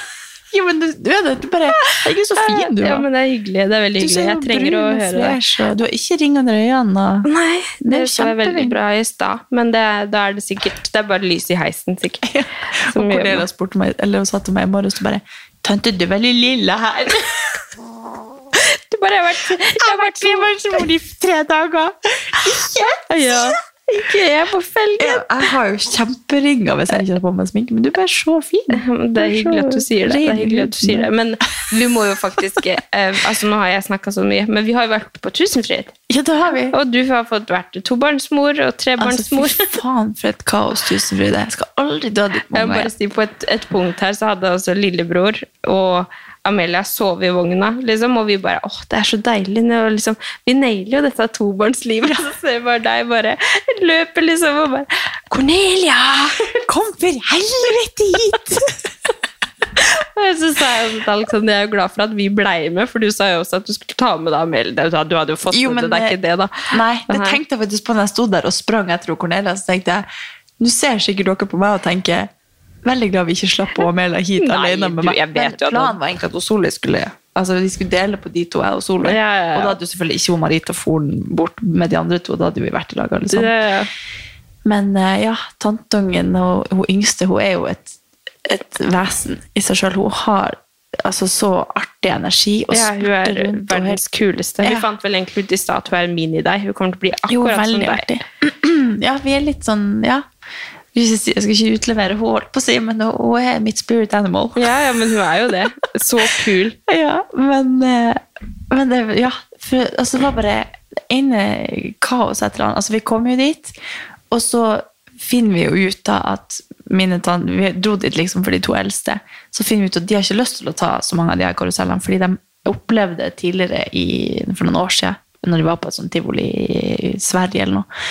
Jo, men du, du er det. Du bare Herregud, så fin du Ja, men det er hyggelig. Det er veldig hyggelig. Jeg trenger å brun og høre det. fresh, og du har ikke ring under øynene. Og... Nei, Det det er så jeg veldig bra i stad, men det, da er det sikkert Det er bare lys i heisen, sikkert. Og gjør Cornelia meg- spurte meg, eller hun sa til meg i morges, bare Tante, du er veldig lille her. Du bare har vært Jeg har vært trebarnsmor i tre dager. Ikke? Ja. Ikke jeg på felgen. Jeg har jo kjemperinger hvis jeg ikke har på meg sminke, men du er bare så fin. Det er hyggelig at du sier det. det, er du sier det. Men vi må jo faktisk eh, altså Nå har jeg snakka så mye, men vi har jo vært på Tusenfryd. Ja, det har vi. Og du har fått vært tobarnsmor og Altså, fy faen for et kaos, tusenfryd. Jeg skal aldri dø dit Jeg må bare si På et, et punkt her så hadde jeg altså lillebror og Amelia sove i vogna, liksom, og vi bare åh, det er så deilig. nå», Og liksom, vi nailer jo dette tobarnslivet. Og så ser jeg bare deg bare løper liksom og bare Cornelia! Kom for helvete hit! Og så sa jeg til Alexander, jeg er jo glad for at vi blei med, for du sa jo også at du skulle ta med deg Amelia. Du hadde jo fått Jo, med men det, det er ikke det, da. Nei, det tenkte jeg faktisk på når jeg sto der og sprang etter Cornelia. Så tenkte jeg, nå ser sikkert dere på meg og tenker Veldig glad vi ikke slapp å Amelia hit Nei, alene med du, jeg vet Men jo at- planen var egentlig at Solveig skulle Altså, De skulle dele på de to, jeg og Solveig. Ja, ja, ja. Og da hadde jo selvfølgelig ikke hun Marita Foren bort med de andre to. Da hadde vi vært i lag. alle sammen. Men eh, ja, tanteungen og hun yngste hun er jo et, et vesen i seg sjøl. Hun har altså så artig energi. Og ja, hun er rundt verdens helt- kuleste. Vi fant vel egentlig ut i stad at hun er mini deg. Hun kommer til å bli akkurat Jo, som deg. artig. Ja, vi er litt sånn Ja. Ikke jeg skal ikke utlevere henne, holdt på å si, men hun er mitt spirit animal. Ja, ja, men hun er jo det. Så kul. Ja, men, eh, men det, ja, for, altså, det var bare inne kaos etter annet. Altså, vi kom jo dit, og så finner vi jo ut da at mine tann, Vi dro dit liksom for de to eldste. Så finner vi ut at de har ikke lyst til å ta så mange av de her karusellene, fordi de opplevde tidligere i, for noen år siden, når de var på et sånt tivoli i Sverige eller noe,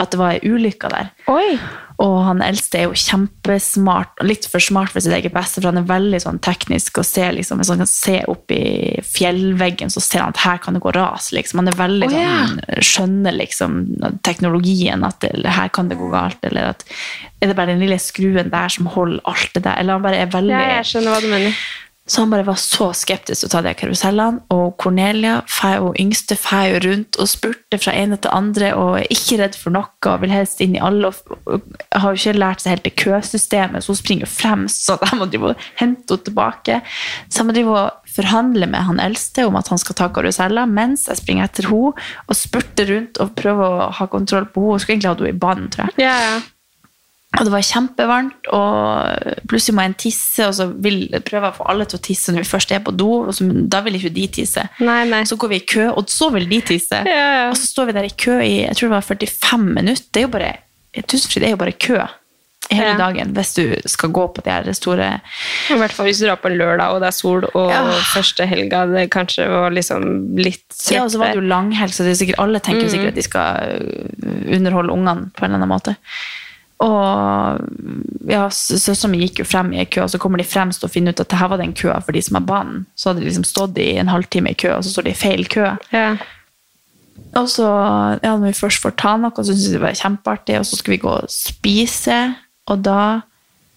at det var ei ulykke der. Oi! Og han eldste er jo kjempesmart, litt for smart for sitt eget beste, for han er veldig sånn teknisk og ser liksom, hvis han kan se opp i fjellveggen, så ser han at her kan det gå ras. Liksom. Han er veldig oh, yeah. sånn, skjønner liksom teknologien, at det, her kan det gå galt, eller at er det bare den lille skruen der som holder alt det der, eller han bare er veldig... Ja, jeg skjønner hva du mener. Så han bare var så skeptisk til å ta de karusellene. Og Cornelia, hun yngste, feier jo rundt og spurte fra ene til andre og er ikke redd for noe og vil helst inn i alle. Og, har jo ikke lært seg helt det køsystemet, så hun springer fremst, så de må drive og hente henne tilbake. Så jeg må drive og forhandle med han eldste om at han skal ta karuseller, mens jeg springer etter henne og spurter rundt og prøver å ha kontroll på henne. Hun skulle egentlig ha henne i banen, tror jeg. Ja. Og det var kjempevarmt, og plutselig må en tisse, og så vil, prøver jeg å få alle til å tisse når vi først er på do, og så, da vil ikke de tisse. Nei, nei. Så går vi i kø, og så vil de tisse. Ja, ja. Og så står vi der i kø i jeg tror det var 45 minutter. Det er jo bare, Tusenfryd er jo bare kø hele Ja. dagen hvis du skal gå på de her store I hvert fall hvis du drar på lørdag og det er sol, og Ja. første helga det kanskje var liksom litt Ja, og så var det jo trøtt. langhelg, så det er sikkert, alle tenker jo sikkert at de skal øh, underholde ungene på en eller annen måte. Og ja, søsteren min gikk jo frem i en kø, og så kommer de fremst og finner ut at her var den køa for de som har banen. Så hadde de liksom stått i en halvtime i kø, og så står de i feil kø. Ja. Og så, ja, når vi først får ta noe, så syntes vi det var kjempeartig, og så skal vi gå og spise, og da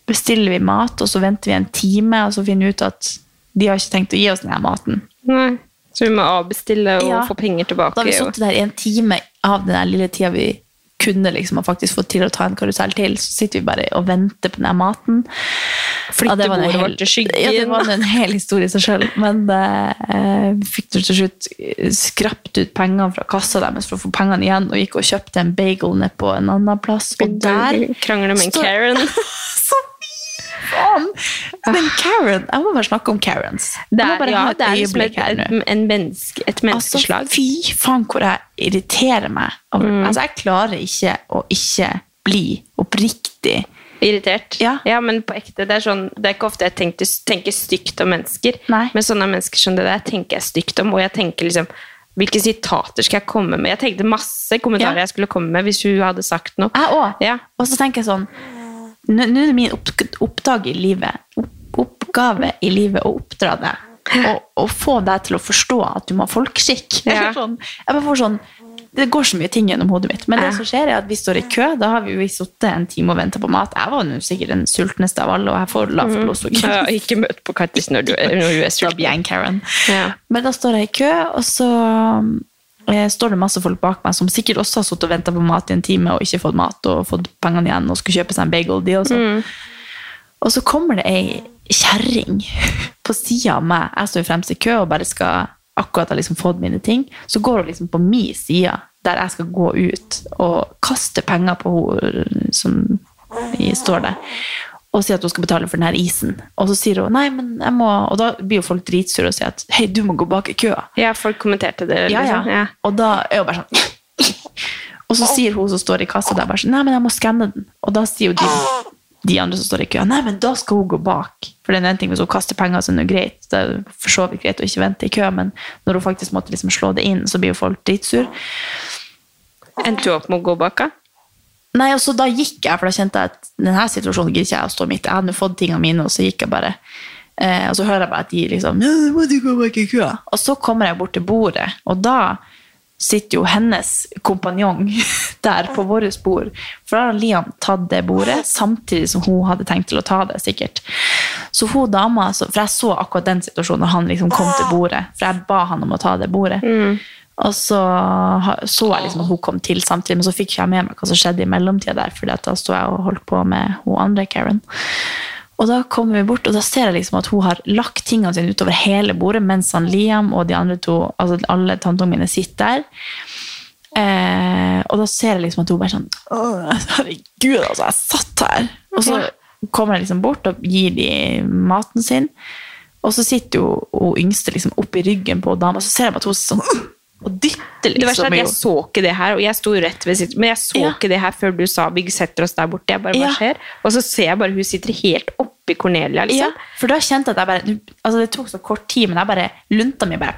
bestiller vi mat, og så venter vi en time, og så finner vi ut at de har ikke tenkt å gi oss denne maten. Nei. Så vi må avbestille og Ja. få penger tilbake. Da har vi sittet der i en time av den lille tida vi kunne liksom ha faktisk fått til å ta en karusell til, så sitter vi bare og venter på den maten. Flytte ja, bordet vårt til skyggen. Ja, det var en hel historie i seg sjøl. Men eh, vi fikk til slutt skrapt ut pengene fra kassa deres for å få pengene igjen, og gikk og kjøpte en bagel nede på en annen plass. Og der Krangler med en Karen. Så faen! Den Karen Jeg må bare snakke om Karens. Det er, bare ja, ha et øyeblikk her nå. en menneske, et menneskeslag. Altså, fy faen hvor jeg irriterer meg. Mm. Altså, jeg klarer ikke å ikke bli oppriktig. Irritert. Ja. men på ekte. Det er, sånn, det er ikke ofte jeg tenker, tenker stygt om mennesker, Nei. men sånne mennesker som det der tenker jeg stygt om. Og jeg tenker liksom Hvilke sitater skal jeg komme med? Jeg tenkte masse kommentarer Ja. jeg skulle komme med hvis hun hadde sagt noe. Jeg også. Ja. Og så tenker jeg sånn Nå er det min opp, oppdag i livet, opp, oppgave i livet å oppdra deg. Og, og få deg til å forstå at du må ha folkeskikk. Ja. sånn, sånn, det går så mye ting gjennom hodet mitt. Men det som skjer er at vi står i kø. Da har vi jo sittet en time og venta på mat. Jeg var sikkert den sultneste av alle, og jeg får lavt blodsukker. Ja, ikke møt på Kattis når du, når du er Da sulten. blir jeg en Karen. Ja. Men da står jeg i kø, og så står det masse folk bak meg som sikkert også har sittet og venta på mat i en time og ikke fått mat og fått pengene igjen og skulle kjøpe seg en bagel. De også. Og så kommer det ei kjerring på sida av meg. Jeg står fremst i kø og bare skal akkurat ha liksom fått mine ting. Så går hun liksom på min side, der jeg skal gå ut, og kaste penger på henne som står der. Og sier at hun skal betale for denne isen. Og så sier hun nei, men jeg må Og da blir jo folk dritsure og sier at hei, du må gå bak i køa. ja, folk kommenterte det. Ja, ja. Liksom. Ja. Og da er hun bare sånn Og så sier hun som står i kassa der bare sånn Nei, men jeg må skanne den. Og da sier jo de, de andre som står i køa, nei, men da skal hun gå bak. For det er en ting hvis hun kaster penger, så er det greit. Det er for så vidt greit å ikke vente i kø, men når hun faktisk måtte liksom slå det inn, så blir jo folk dritsure. Endte du opp med å gå bak, da? Nei, og så da gikk jeg, for da kjente jeg at denne situasjonen gidder ikke jeg å stå midt i. Jeg hadde fått tingene mine, og så gikk jeg bare. Eh, og så hører jeg bare at de liksom må du gå bak i køa. Og så kommer jeg bort til bordet, og da sitter jo hennes kompanjong der på vårt bord. For da har Liam tatt det bordet, samtidig som hun hadde tenkt til å ta det, sikkert. Så hun dama, for jeg så akkurat den situasjonen når han liksom kom til bordet, for jeg ba han om å ta det bordet. Og så så jeg liksom at hun kom til samtidig, men så fikk jeg med meg hva som skjedde i mellomtida der, for da sto jeg og holdt på med hun andre Karen. Og da kommer vi bort, og da ser jeg liksom at hun har lagt tingene sine utover hele bordet, mens han Liam og de andre to, altså alle tanteungene mine, sitter der. Eh, og da ser jeg liksom at hun bare sånn herregud, altså, jeg satt her. Og så kommer jeg liksom bort og gir de maten sin. Og så sitter jo hun yngste liksom oppi ryggen på dama, så ser jeg at hun sånn og dytter Det verste liksom. er at jeg så ikke det her, og jeg sto rett ved sitt, men jeg så Ja. ikke det her før du sa vi setter oss der borte. Jeg bare, hva Ja. skjer? Og så ser jeg bare hun sitter helt oppi Cornelia, Ja, liksom. for da kjente jeg at jeg bare altså Det tok så kort tid, men jeg bare lunta mi bare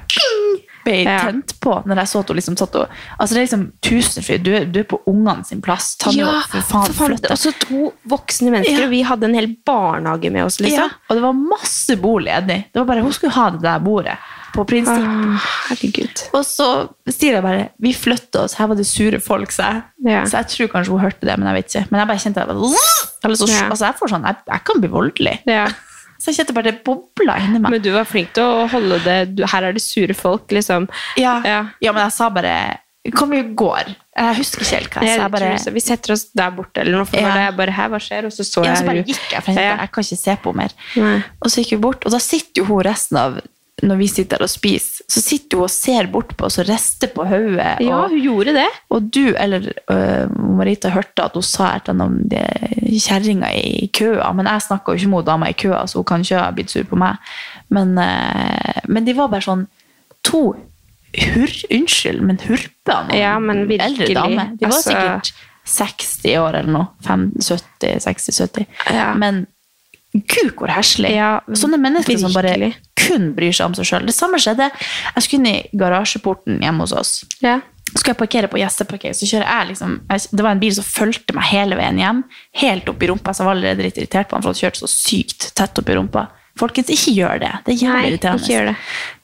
ble Ja. tent på når jeg så at hun liksom satt og Altså Det er liksom Tusenfryd, du, du er på ungene sin plass. Ta nå for faen, flytt deg. Og så to voksne mennesker, Ja. og vi hadde en hel barnehage med oss, Ja, liksom. og det var masse bord ledig. Det var bare Hun skulle ha det der bordet. På prinsipp. Ah, herregud. Og så sier jeg bare Vi flytter oss. Her var det sure folk, sa jeg. Yeah. Så jeg tror kanskje hun hørte det, men jeg vet ikke. Men jeg bare kjente det jeg, bare, så, Ja. altså jeg sånn jeg, jeg kan bli voldelig. Yeah. Så jeg kjente bare det bobla inni meg. Men du var flink til å holde det du, Her er det sure folk, liksom. Ja. Ja. ja, men jeg sa bare Kom, vi går. Jeg husker ikke helt hva jeg sa. Bare, så. Vi setter oss der borte, eller noe. For Ja. jeg bare, her, hva skjer? Og så så ja, så bare gikk jeg, jeg, jeg kan ikke se på henne mer. Nei. Og så gikk vi bort, og da sitter jo hun resten av når vi sitter og spiser, så sitter hun og ser bort på oss og rister på hodet. Ja, og- hun gjorde det. Og du, eller uh, Marita, hørte at hun sa et eller annet om kjerringa i køa, men jeg snakka jo ikke med dama i køa, så hun kan ikke ha blitt sur på meg. Men, uh, men de var bare sånn to hur, unnskyld, men hurper Ja, men virkelig. eldre damer. De var Altså- sikkert 60 år eller noe. 70, 60-70. Ja. Men gud, hvor heslig. Ja, Sånne mennesker som bare kun bryr seg om seg sjøl. Det samme skjedde. Jeg skulle inn i garasjeporten hjemme hos oss. Ja. skulle jeg parkere på gjesteparkering, så kjører jeg liksom Det var en bil som fulgte meg hele veien hjem, helt opp i rumpa, så jeg var allerede litt irritert på han, for han kjørte så sykt tett opp i rumpa. Folkens, ikke gjør det. Det er jævlig irriterende. det.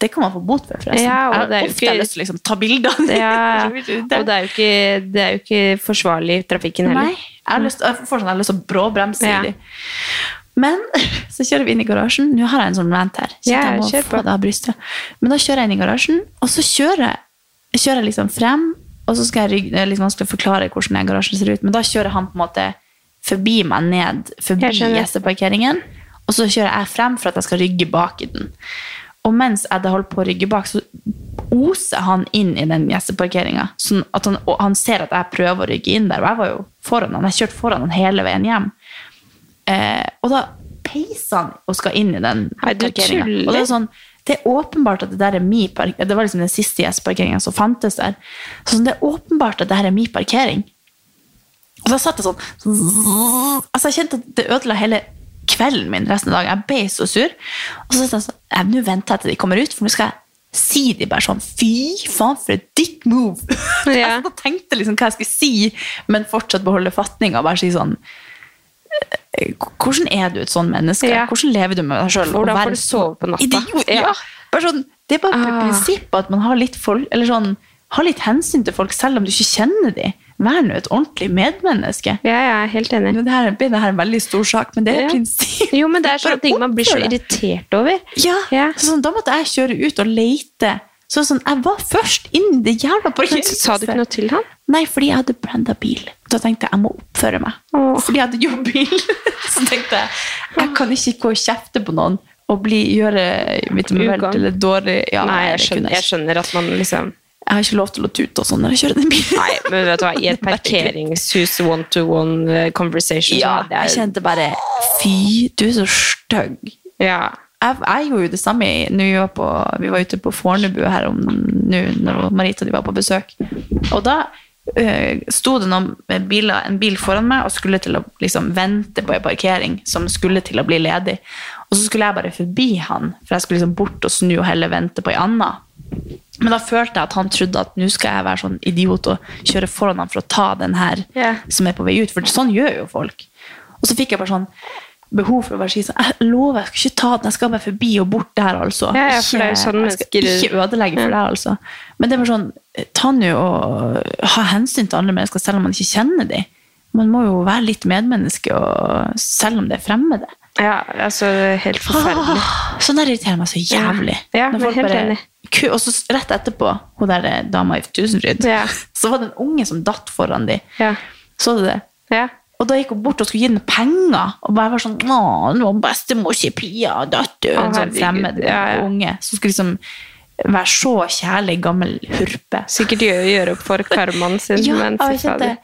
Det kan man få bot for, forresten. Ja, jeg har ofte ikke- lyst til å liksom, ta bilder av det. Og det er, jo ikke, det er jo ikke forsvarlig i trafikken heller. Nei, jeg har lyst, jeg får sånn, jeg har lyst til å bråbremse. Ja. i. Men så kjører vi inn i garasjen. Nå har jeg en sånn rant her. Så yeah, jeg må få det av brystet. Men da kjører jeg inn i garasjen, og så kjører jeg, kjører jeg liksom frem, og så skal jeg rygge, er liksom vanskelig å forklare hvordan den garasjen ser ut, men da kjører han på en måte forbi meg ned, forbi gjesteparkeringen, og så kjører jeg frem for at jeg skal rygge bak i den. Og mens jeg hadde holdt på å rygge bak, så oser han inn i den gjesteparkeringa. Sånn at han, han ser at jeg prøver å rygge inn der, og jeg var jo foran han. Jeg kjørte foran han hele veien hjem. Eh, og da peiser han og skal inn i den parkeringa. Og det er sånn, det er åpenbart at det der er min parkering. Det var liksom den siste gjesteparkeringa som fantes der. Så sånn, det er åpenbart at det her er min parkering. Og da satt jeg sånn Altså, jeg kjente at det ødela hele kvelden min resten av dagen. Jeg ble så sur. Og så sa jeg sånn «Eh, Nå venter jeg til de kommer ut, for nå skal jeg si de bare sånn Fy faen, for et dick move! Ja. jeg tenkte liksom hva jeg skulle si, men fortsatt beholde fatninga. og Bare si sånn Hvordan er du et sånn menneske? Ja. Hvordan lever du med deg sjøl? Hvordan får du sove på natta? Idiot, ja. Ja. Sånn, det er bare et Ah. prinsipp at man har litt, folk, eller sånn, har litt hensyn til folk, selv om du ikke kjenner dem. Vær nå et ordentlig medmenneske. Ja, jeg er helt enig. Det her blir en veldig stor sak, men det er Ja. prinsipp. Jo, men det er sånne ting man blir så irritert over. Ja, Ja. Sånn, Da måtte jeg kjøre ut og lete. Så sånn, Jeg var først inn i det jævla parkeringshuset. Sa du ikke noe til han? Nei, fordi jeg hadde branda bil. Da tenkte jeg jeg må oppføre meg. Åh. Fordi jeg hadde jobbbil, så tenkte jeg jeg kan ikke gå og kjefte på noen og bli, gjøre mitt vel eller dårlig. Ja, Nei, jeg skjønner, jeg skjønner at man liksom Jeg har ikke lov til å tute og sånn når jeg kjører den bilen. Nei, men vet du hva, i et parkeringshus one-to-one eh, conversation Ja, jeg kjente bare Fy, du er så stygg. Ja. Jeg, jeg gjorde jo det samme når vi var, på, vi var ute på Fornebu her om nå når Marita de var på besøk. Og da øh, sto det noen biler, en bil foran meg og skulle til å liksom, vente på en parkering som skulle til å bli ledig. Og så skulle jeg bare forbi han, for jeg skulle liksom bort og snu og heller vente på en annen. Men da følte jeg at han trodde at nå skal jeg være sånn idiot og kjøre foran han for å ta den her yeah. som er på vei ut. For sånn gjør jo folk. Og så fikk jeg bare sånn behov for å bare si sånn Jeg lover, jeg skal ikke ta den, jeg skal bare forbi og bort der, altså. Ja, ja, er jo sånn jeg skal ikke ødelegge for deg, altså. Men det var sånn Ta nå og ha hensyn til andre mennesker, selv om man ikke kjenner dem. Man må jo være litt medmenneske, selv om det er fremmede. ja, altså helt forferdelig. Ah, Sånn der irriterer meg så jævlig. Ja, ja helt bare- enig. Og så rett etterpå, hun der eh, dama i Tusenfryd, Ja. så var det en unge som datt foran dem. Ja. Så du det? Ja. Og da gikk hun bort og skulle gi henne penger. Og bare var sånn Å, nå var bestemor ikke Pia dødt, du. En sånn fremmed Ja, ja. unge. Som skulle liksom være så kjærlig gammel hurpe. Sikkert gjøre, gjøre opp for karmaen sin, Ja, men jeg fader.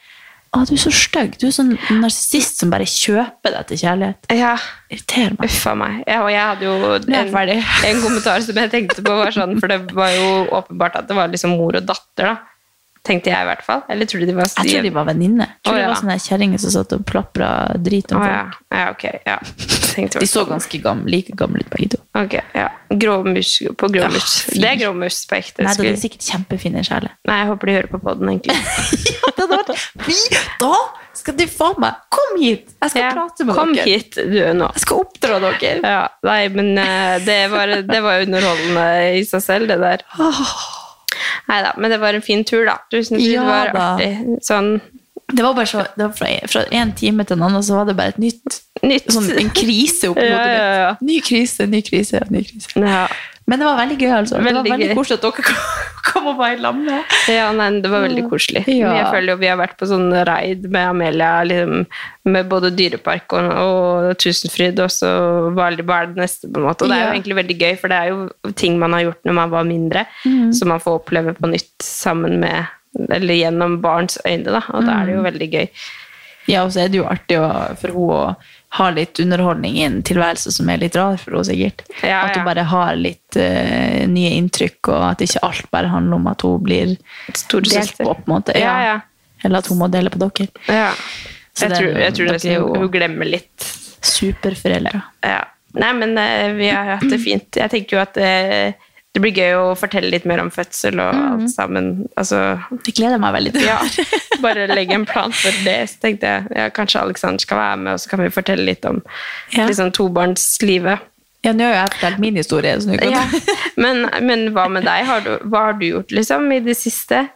Å, du er så stygg. Du er sånn narsissist som bare kjøper deg til kjærlighet. Ja, Irriterer meg. Uffa meg. Ja, og jeg hadde jo er en, en kommentar som jeg tenkte på, var sånn, for det var jo åpenbart at det var liksom mor og datter, da. Tenkte jeg i hvert fall. Eller tror du de var Jeg tror de var venninner. Tror det var sånne kjerringer som satt og plapra drit om Å ja. folk. ja, ok. Ja. De så ganske gamle, like gamle ut, begge to. Ok, ja. Gråmus på gråmus. Ja, det er gråmus på ekte. Nei, da, de er sikkert kjempefine sjeler. Nei, jeg håper de hører på podden, egentlig. Det hadde vært Da skal de faen meg Kom hit! Jeg skal Ja, prate med Kom dere. hit, du nå. Jeg skal oppdra dere. Ja, nei, men uh, det var, det var underholdende i seg selv, det der. Nei da, men det var en fin tur, da. Tusen takk, Ja det var da. artig. Sånn Det var bare så, var fra, én en time til en annen, så var det bare et nytt nytt. sånn, En krise oppi Ja, hodet mitt. ja, ja. Ny krise, ny krise, ny krise. Ja. Men det var veldig gøy, altså. det var veldig koselig at dere kom- kom og var i lag med. Ja, nei, det var veldig koselig. Ja. Jeg føler jo vi har vært på sånn raid med Amelia, liksom, med både dyrepark og, og Tusenfryd, og så hva er det er det neste, på en måte. Og det er jo Ja. egentlig veldig gøy, for det er jo ting man har gjort når man var mindre, Mhm. som man får oppleve på nytt sammen med eller gjennom barns øyne, da. Og da er det jo Mhm. veldig gøy. Ja, og så er det jo artig å, for henne å ha litt underholdning i en tilværelse som er litt rar for henne, sikkert. Ja, At hun bare har litt uh, nye inntrykk, og at ikke alt bare handler om at hun blir Storesøster. på, på en måte. Ja, ja. Eller at hun må dele på dere. Ja. Jeg det tror, jeg tror dere nesten hun, hun glemmer litt. Superforeldre. Ja. Nei, men uh, vi har hatt det fint. Jeg tenker jo at eh, det blir gøy å fortelle litt mer om fødsel og mm. alt sammen. Altså, Det gleder meg veldig til. ja, bare legge en plan for det. Så tenkte jeg ja, kanskje Alexander skal være med, og så kan vi fortelle litt om Ja. liksom, tobarnslivet. Ja, nå har jeg fortalt min historie, Ja. Men, men hva med deg? Har du, hva har du gjort liksom, i det siste?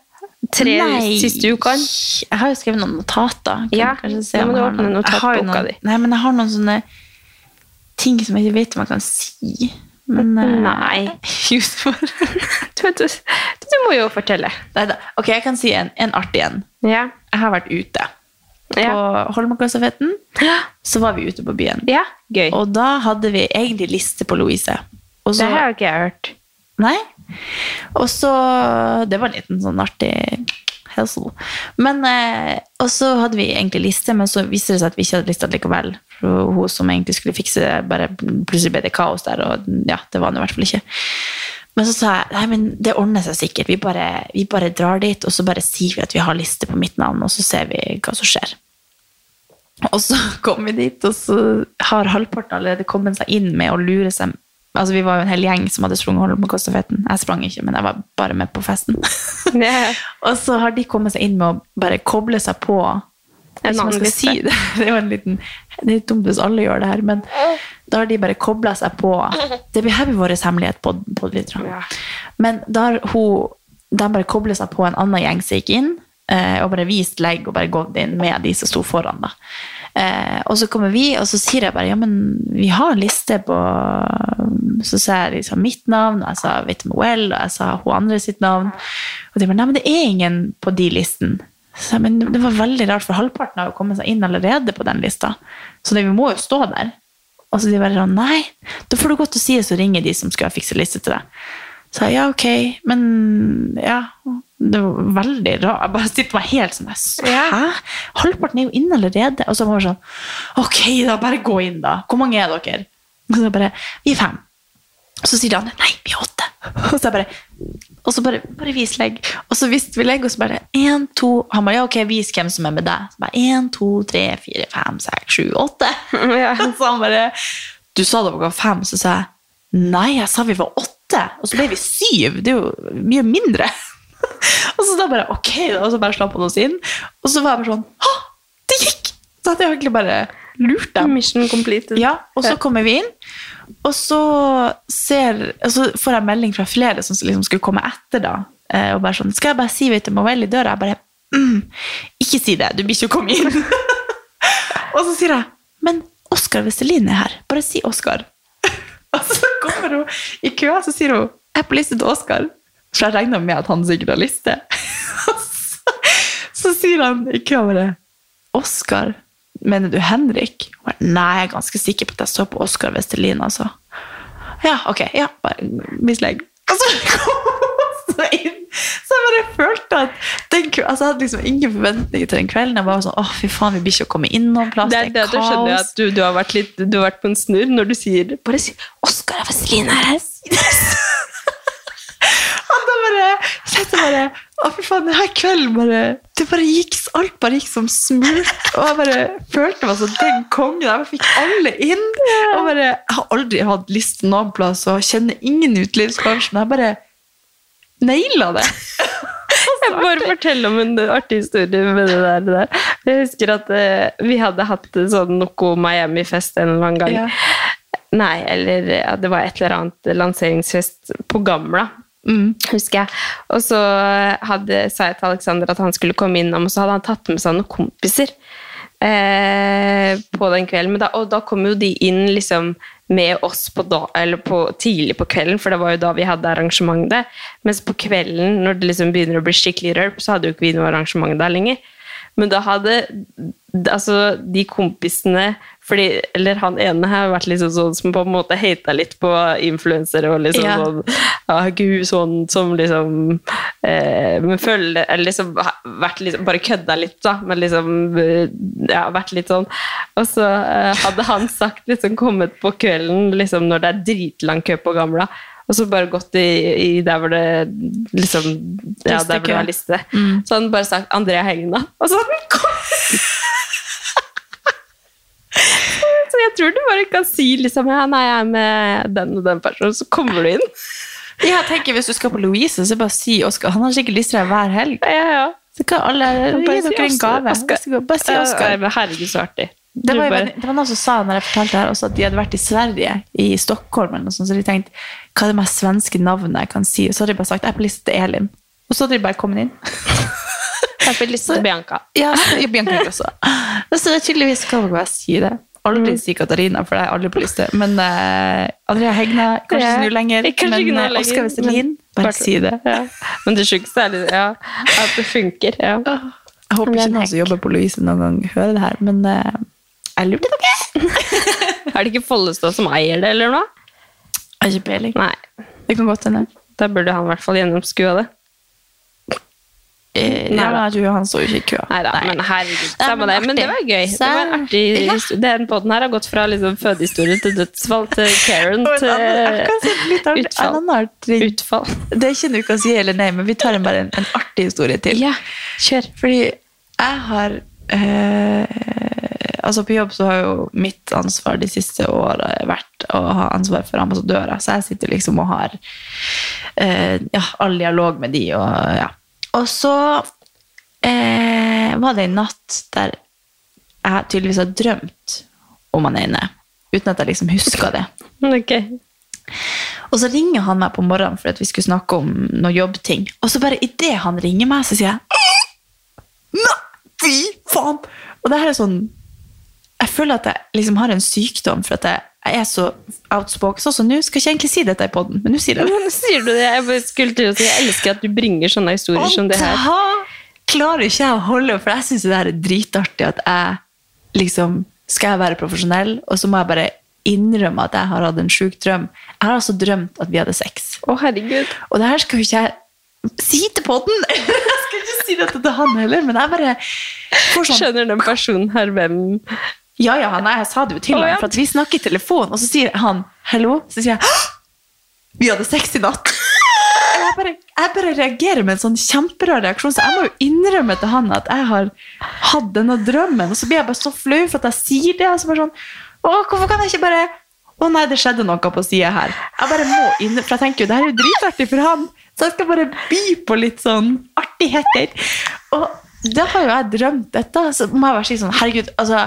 Tre Nei. siste ukene? Jeg har jo skrevet noen notater. Kan Ja, se må du har åpne notatboka di. Nei, men jeg har noen sånne ting som jeg ikke vet om jeg kan si. Men, eh, Nei. så- Du, du, du må jo fortelle. Neida. Ok, jeg kan si en, en artig en. Ja. Jeg har vært ute. På Ja. Holmenkollstafetten så var vi ute på byen. ja, gøy. Og da hadde vi egentlig liste på Louise. Så, det har jo ikke jeg hørt. Nei. Og så Det var en liten sånn artig hustle. Men eh, Og så hadde vi egentlig liste, men så viste det seg at vi ikke hadde liste likevel. Hun som egentlig skulle fikse det, bare plutselig ble det kaos der, og ja, det var det i hvert fall ikke. Men så sa jeg nei, men det ordner seg sikkert. Vi bare, vi bare drar dit, og så bare sier vi at vi har liste på mitt navn, og så ser vi hva som skjer. Og så kom vi dit, og så har halvparten allerede kommet seg inn med å lure seg Altså, Vi var jo en hel gjeng som hadde sprunget Holmenkollstafetten. Jeg sprang ikke, men jeg var bare med på festen. Yeah. og så har de kommet seg inn med å bare koble seg på En annen liste. si det. Det jo en liten Det er dumt hvis alle gjør det her, men da har de bare kobla seg på Det blir her vår hemmelighet på, på litt. Ja. Men da har hun de bare koblet seg på en annen gjeng som gikk inn, eh, og bare vist legg og bare gått inn med de som sto foran. da. Eh, og så kommer vi, og så sier jeg bare ja, men vi har liste på Så sa jeg liksom mitt navn, og jeg sa Vitamoel, og jeg sa hun andre sitt navn. Og de bare nei, men det er ingen på de listen. Så men det var veldig rart, for halvparten har jo kommet seg inn allerede på den lista. Så det, vi må jo stå der. Og så de bare sånn, nei, da får du godt å si det, så ringer de som skal fikse liste til deg. Så jeg, ja, ok, men ja, det var veldig rart. Jeg bare stilte meg helt sånn, hæ? Halvparten er jo inne allerede. Og så var det sånn, ok, da bare gå inn da. Hvor mange er dere? Og så bare, vi er fem. Og så sier han nei, vi er åtte. Og så bare, og så bare, bare vis legg. Og så viste vi legg, og så bare, en, to, han bare, ja, ok, vis hvem som er med deg. Så bare, en, to, tre, fire, fem, seks, sju, åtte. Ja. Så han bare, du sa det var fem, så sa jeg, nei, jeg sa vi var åtte. Og så ble vi syv, det er jo mye mindre. og så da bare, ok, og så bare slapp han oss inn. Og så var jeg bare sånn, ha, det gikk! Så hadde jeg egentlig bare lurt dem. Mission completed. Ja, og så kommer vi inn, og så, ser, altså får jeg melding fra flere som liksom skulle komme etter da, eh, og bare sånn, skal jeg bare si vet du, Movel i døra? Jeg bare, mm, ikke si det, du blir ikke å komme inn. og så sier jeg, men Oskar Vestelin er her, bare si Oskar. og så kommer hun i køa, så sier hun, jeg er på liste til Oskar. For jeg regner med at han sikkert har liste. Så, så sier han i køa bare, Oskar, mener du Henrik? Nei, jeg er ganske sikker på at jeg så på Oskar Vestelin, altså. Ja, ok, ja, bare mislegg. Og så kom hun inn. Så jeg bare følte at den, altså, Jeg hadde liksom ingen forventninger til den kvelden. Jeg bare var sånn, åh, fy faen, vi blir ikke å komme inn noen plass, Det det er er, det du skjønner jeg at du, du, har vært litt, du har vært på en snurr når du sier Bare si Oskar Vestelin er her. Og bare, så jeg bare, å fy faen, denne kvelden bare, det bare gikk, alt bare gikk som smurt. Og jeg bare følte meg som den kongen. Jeg fikk alle inn. Og bare, jeg har aldri hatt liste noen plass, og kjenner ingen utelivsbransjen. Jeg bare naila det. Jeg bare fortelle om en artig historie med det der. det der. Jeg husker at uh, vi hadde hatt sånn noe Miami-fest en eller annen gang. Ja. Nei, eller ja, det var et eller annet lanseringsfest på Gamla, Mm. husker jeg. Og så hadde, sa jeg til Alexander at han skulle komme innom, og så hadde han tatt med seg noen kompiser. eh, på den kvelden. Da, og da kom jo de inn liksom med oss på da, på, tidlig på kvelden, for det var jo da vi hadde arrangementet. Mens på kvelden, når det liksom begynner å bli skikkelig rølp, så hadde jo ikke vi noe arrangement der lenger. Men da hadde altså, de kompisene fordi, Eller han ene har vært liksom sånn som på en måte hata litt på influensere og liksom Ja. sånn ja, Gud, sånn som liksom eh, Men føler Eller liksom liksom, bare kødda litt, da. Men liksom eh, Ja, vært litt sånn. Og så eh, hadde han sagt liksom kommet på kvelden liksom når det er dritlang kø på Gamla. Og så bare gått i, i der hvor det liksom Ja, der hvor det var liste. Så han bare sagt 'Andrea Hegna'. Og så hadde han kommet! så jeg tror du bare kan si liksom ja, 'Nei, jeg er med den og den personen', så kommer du inn. Jeg tenker Hvis du skal på Louise, så bare si Oskar. Han har sikkert lister hver helg. Ja, ja. Så kan alle gi dere en gave. Bare si Oskar. Herregud, så artig. Det var, bare- det var noen som sa når jeg fortalte her også, at de hadde vært i Sverige, i Stockholm, eller noe sånt, så de tenkte hva er det mest svenske navnet jeg kan si? Og så hadde de bare sagt jeg er på liste til Elin. Og så hadde de bare kommet inn. Jeg er på liste til Bianca. Ja, så- Bianca også. Så det er tydeligvis hva dere bare si det. Aldri si Katarina, for det er aldri på liste. Men uh, Andrea Hegna, kanskje ikke nå lenger. Kanskje men eh, lenger, Oskar Vestelin, bare si det. Ja. Men det sjukeste er ja, at det funker. Ja. Jeg håper ikke noen som jobber på Louise noen gang hører det her, men uh, jeg lurte dere. Er det ikke Follestad som eier det, eller noe? Jeg har ikke peiling. Det kan godt hende. Da burde han i hvert fall gjennomskue det. Eh, Nei ja, tror han står jo ikke i kø. Nei da, men herregud. Samme det. Men det var gøy. Det var en artig Ja. Den podden her har gått fra liksom fødehistorie til dødsfall til Karen til utfall. Artig Utfall. Det er ikke å si eller nei, men vi tar en, bare en, en artig historie til. Ja, kjør. Fordi jeg har eh, Altså På jobb så har jo mitt ansvar de siste åra vært å ha ansvar for ambassadører. Så jeg sitter liksom og har eh, ja, all dialog med de. Og, ja. Og så eh, var det en natt der jeg tydeligvis har drømt om han ene, uten at jeg liksom huska det. okay. Og så ringer han meg på morgenen for at vi skulle snakke om noen jobbting. Og så bare idet han ringer meg, så sier jeg Nei, fy faen! Og det her er sånn Jeg føler at jeg liksom har en sykdom for at jeg, jeg er så outspoken. Sånn som nå skal ikke egentlig si dette i poden, men nå sier jeg det. Nå sier du det? Jeg skulle til å si jeg elsker at du bringer sånne historier som det her. da klarer ikke jeg å holde, for jeg syns det er dritartig at jeg liksom Skal jeg være profesjonell, og så må jeg bare innrømme at jeg har hatt en sjuk drøm. Jeg har altså drømt at vi hadde sex. Å, herregud. Og det her skal jo ikke jeg si til podden! Jeg skal ikke si dette til han heller, men jeg bare får sånn Skjønner den personen her hvem Ja, ja, nei, jeg sa det jo til Å, ham, ja. for vi snakker i telefon, og så sier han 'hallo', så sier jeg «Hå! 'vi hadde sex i natt'. Jeg bare, jeg bare reagerer med en sånn kjemperar reaksjon, så jeg må jo innrømme til han at jeg har hatt denne drømmen, og så blir jeg bare så flau for at jeg sier det. Og så bare sånn, å, hvorfor kan jeg ikke bare Å nei, det skjedde noe på sida her. Jeg bare må inn, for jeg tenker jo, det her er jo dritartig for han, så jeg skal bare by på litt sånn artigheter. Og da har jo jeg drømt dette, så må jeg bare si sånn, herregud, altså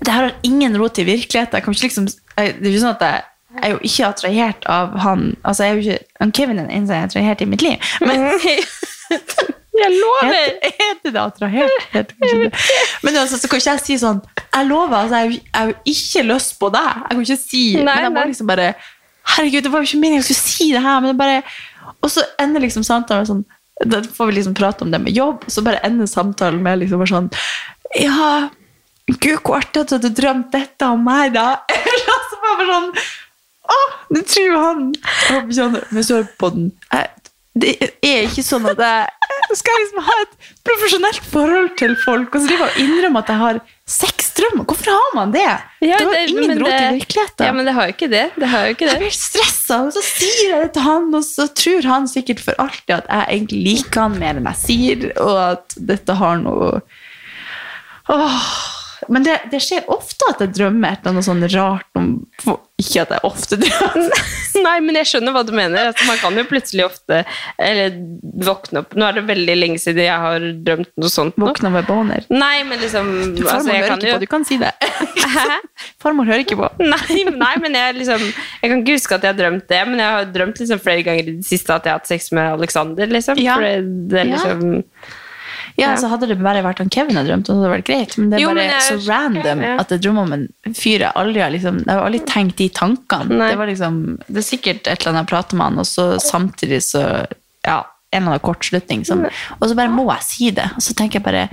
det her har ingen rot i virkeligheten. Jeg liksom, jeg, det er jo sånn at jeg, jeg er jo ikke attrahert av han altså jeg er jo ikke, han Kevin er den eneste jeg er attrahert i mitt liv. Men Jeg lover! heter, det attrahert? Heter det. Men altså, så kan ikke jeg si sånn Jeg lover, altså, jeg har jo- jeg ikke lyst på deg. Jeg kan ikke si Nei, Men jeg må liksom bare Herregud, det var jo ikke meningen jeg skulle si det her, men det bare Og så ender liksom samtalen sånn Da får vi liksom prate om det med jobb, og så bare ender samtalen med liksom bare sånn Ja, gud, hvor artig at du hadde drømt dette om meg, da. Eller så bare sånn Å, nå tror han men så på den Det er ikke sånn at jeg skal liksom ha et profesjonelt forhold til folk, og så driver jeg og innrømmer at jeg har sexdrømmer. Hvorfor har man det? Ja, det har ingen råd rot i virkeligheten. Ja, men det har jo ikke det. Det har jo ikke Jeg blir stressa, og så sier jeg det til han, og så tror han sikkert for alltid at jeg egentlig liker han mer enn jeg sier, og at dette har noe Åh. Men det, det skjer ofte at jeg drømmer et eller annet sånn rart om Ikke at jeg ofte drømmer. Nei, men jeg skjønner hva du mener. Altså, man kan jo plutselig ofte Eller våkne opp Nå er det veldig lenge siden jeg har drømt noe sånt. Våkne med boner. Nei, men liksom Farmor altså, hører kan ikke jo på, du kan si det. Farmor hører ikke på. Nei, nei, men jeg liksom Jeg kan ikke huske at jeg har drømt det, men jeg har drømt liksom flere ganger i det siste at jeg har hatt sex med Alexander, liksom. Ja. For det, det er liksom Ja, så Hadde det bare vært han Kevin jeg drømte om, så hadde det vært greit. Men det er Jo, bare er, så random Ja. at jeg drømmer om en fyr jeg aldri har liksom, Jeg har aldri tenkt de tankene. Nei. Det var liksom, det er sikkert et eller annet jeg prater med han, og så samtidig så Ja, en eller annen kortslutning. Som, og så bare må jeg si det. Og så tenker jeg bare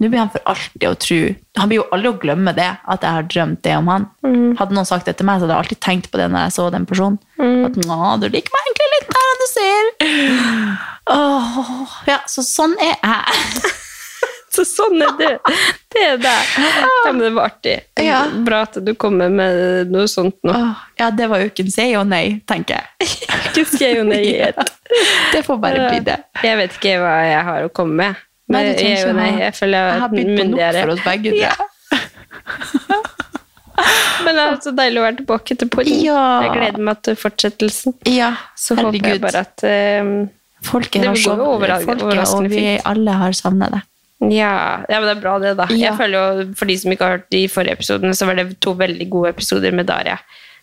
Nå blir han for alltid å tro Han blir jo aldri å glemme det, at jeg har drømt det om han. Mm. Hadde noen sagt det til meg, så hadde jeg alltid tenkt på det når jeg så den personen. At nå, du liker meg egentlig litt mer enn du ser. Åh, ja, så sånn er jeg. Så sånn er det. Det er det. Ja, men det var artig. Ja. Bra at du kommer med noe sånt nå. Åh, ja, det var en si og nei, tenker jeg. Ikke og nei ja. Det får bare bli det. Jeg vet ikke hva jeg har å komme med. Men nei, jeg, er nei, jeg føler Jeg jeg har begynt på nok for oss begge. Ja. Men det er så deilig å være tilbake til podden. Ja. Jeg gleder meg til fortsettelsen. Ja, Så håper jeg bare at eh, Folket har savnet folket, og vi alle har savnet det. ja, ja, men det er bra det, da. Ja. Jeg føler jo, For de som ikke har hørt de forrige episodene, så var det to veldig gode episoder med Daria.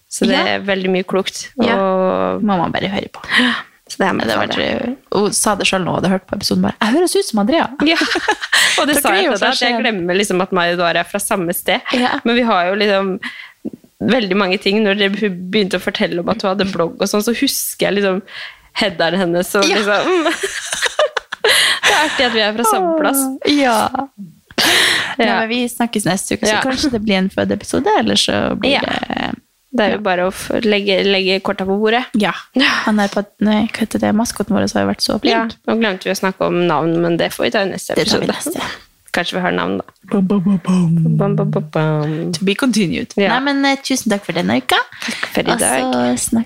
Så det Ja. er veldig mye klokt. Ja. Og, Må man bare høre på. så det er med det var, det. hun sa det sjøl nå, og hadde hørt på episoden bare Jeg høres ut som Andrea. Ja, og det sa jeg til deg, at jeg glemmer liksom at meg og Daria er fra samme sted. Ja. Men vi har jo liksom veldig mange ting. Når dere begynte å fortelle om at hun hadde blogg, og sånn, så husker jeg liksom headeren hennes. Og Ja. liksom, det er artig at vi er fra samme plass. Ja. Nei, Ja. men vi snakkes neste uke, så Ja. kanskje det blir en fødeepisode, eller så blir Ja. det Det er jo bare å legge, legge korta på bordet. Ja. Han er på, nei, hva heter det? Maskoten vår har jo vært så Ja, nå glemte vi å snakke om navn, men det får vi ta i neste tar vi episode. neste. Kanskje vi har navn, da. Bum, bum, bum, bum. Bam, bam, bam, bam. To be continued. Ja. Nei, men eh, tusen takk for denne uka. Takk for i dag. Og så så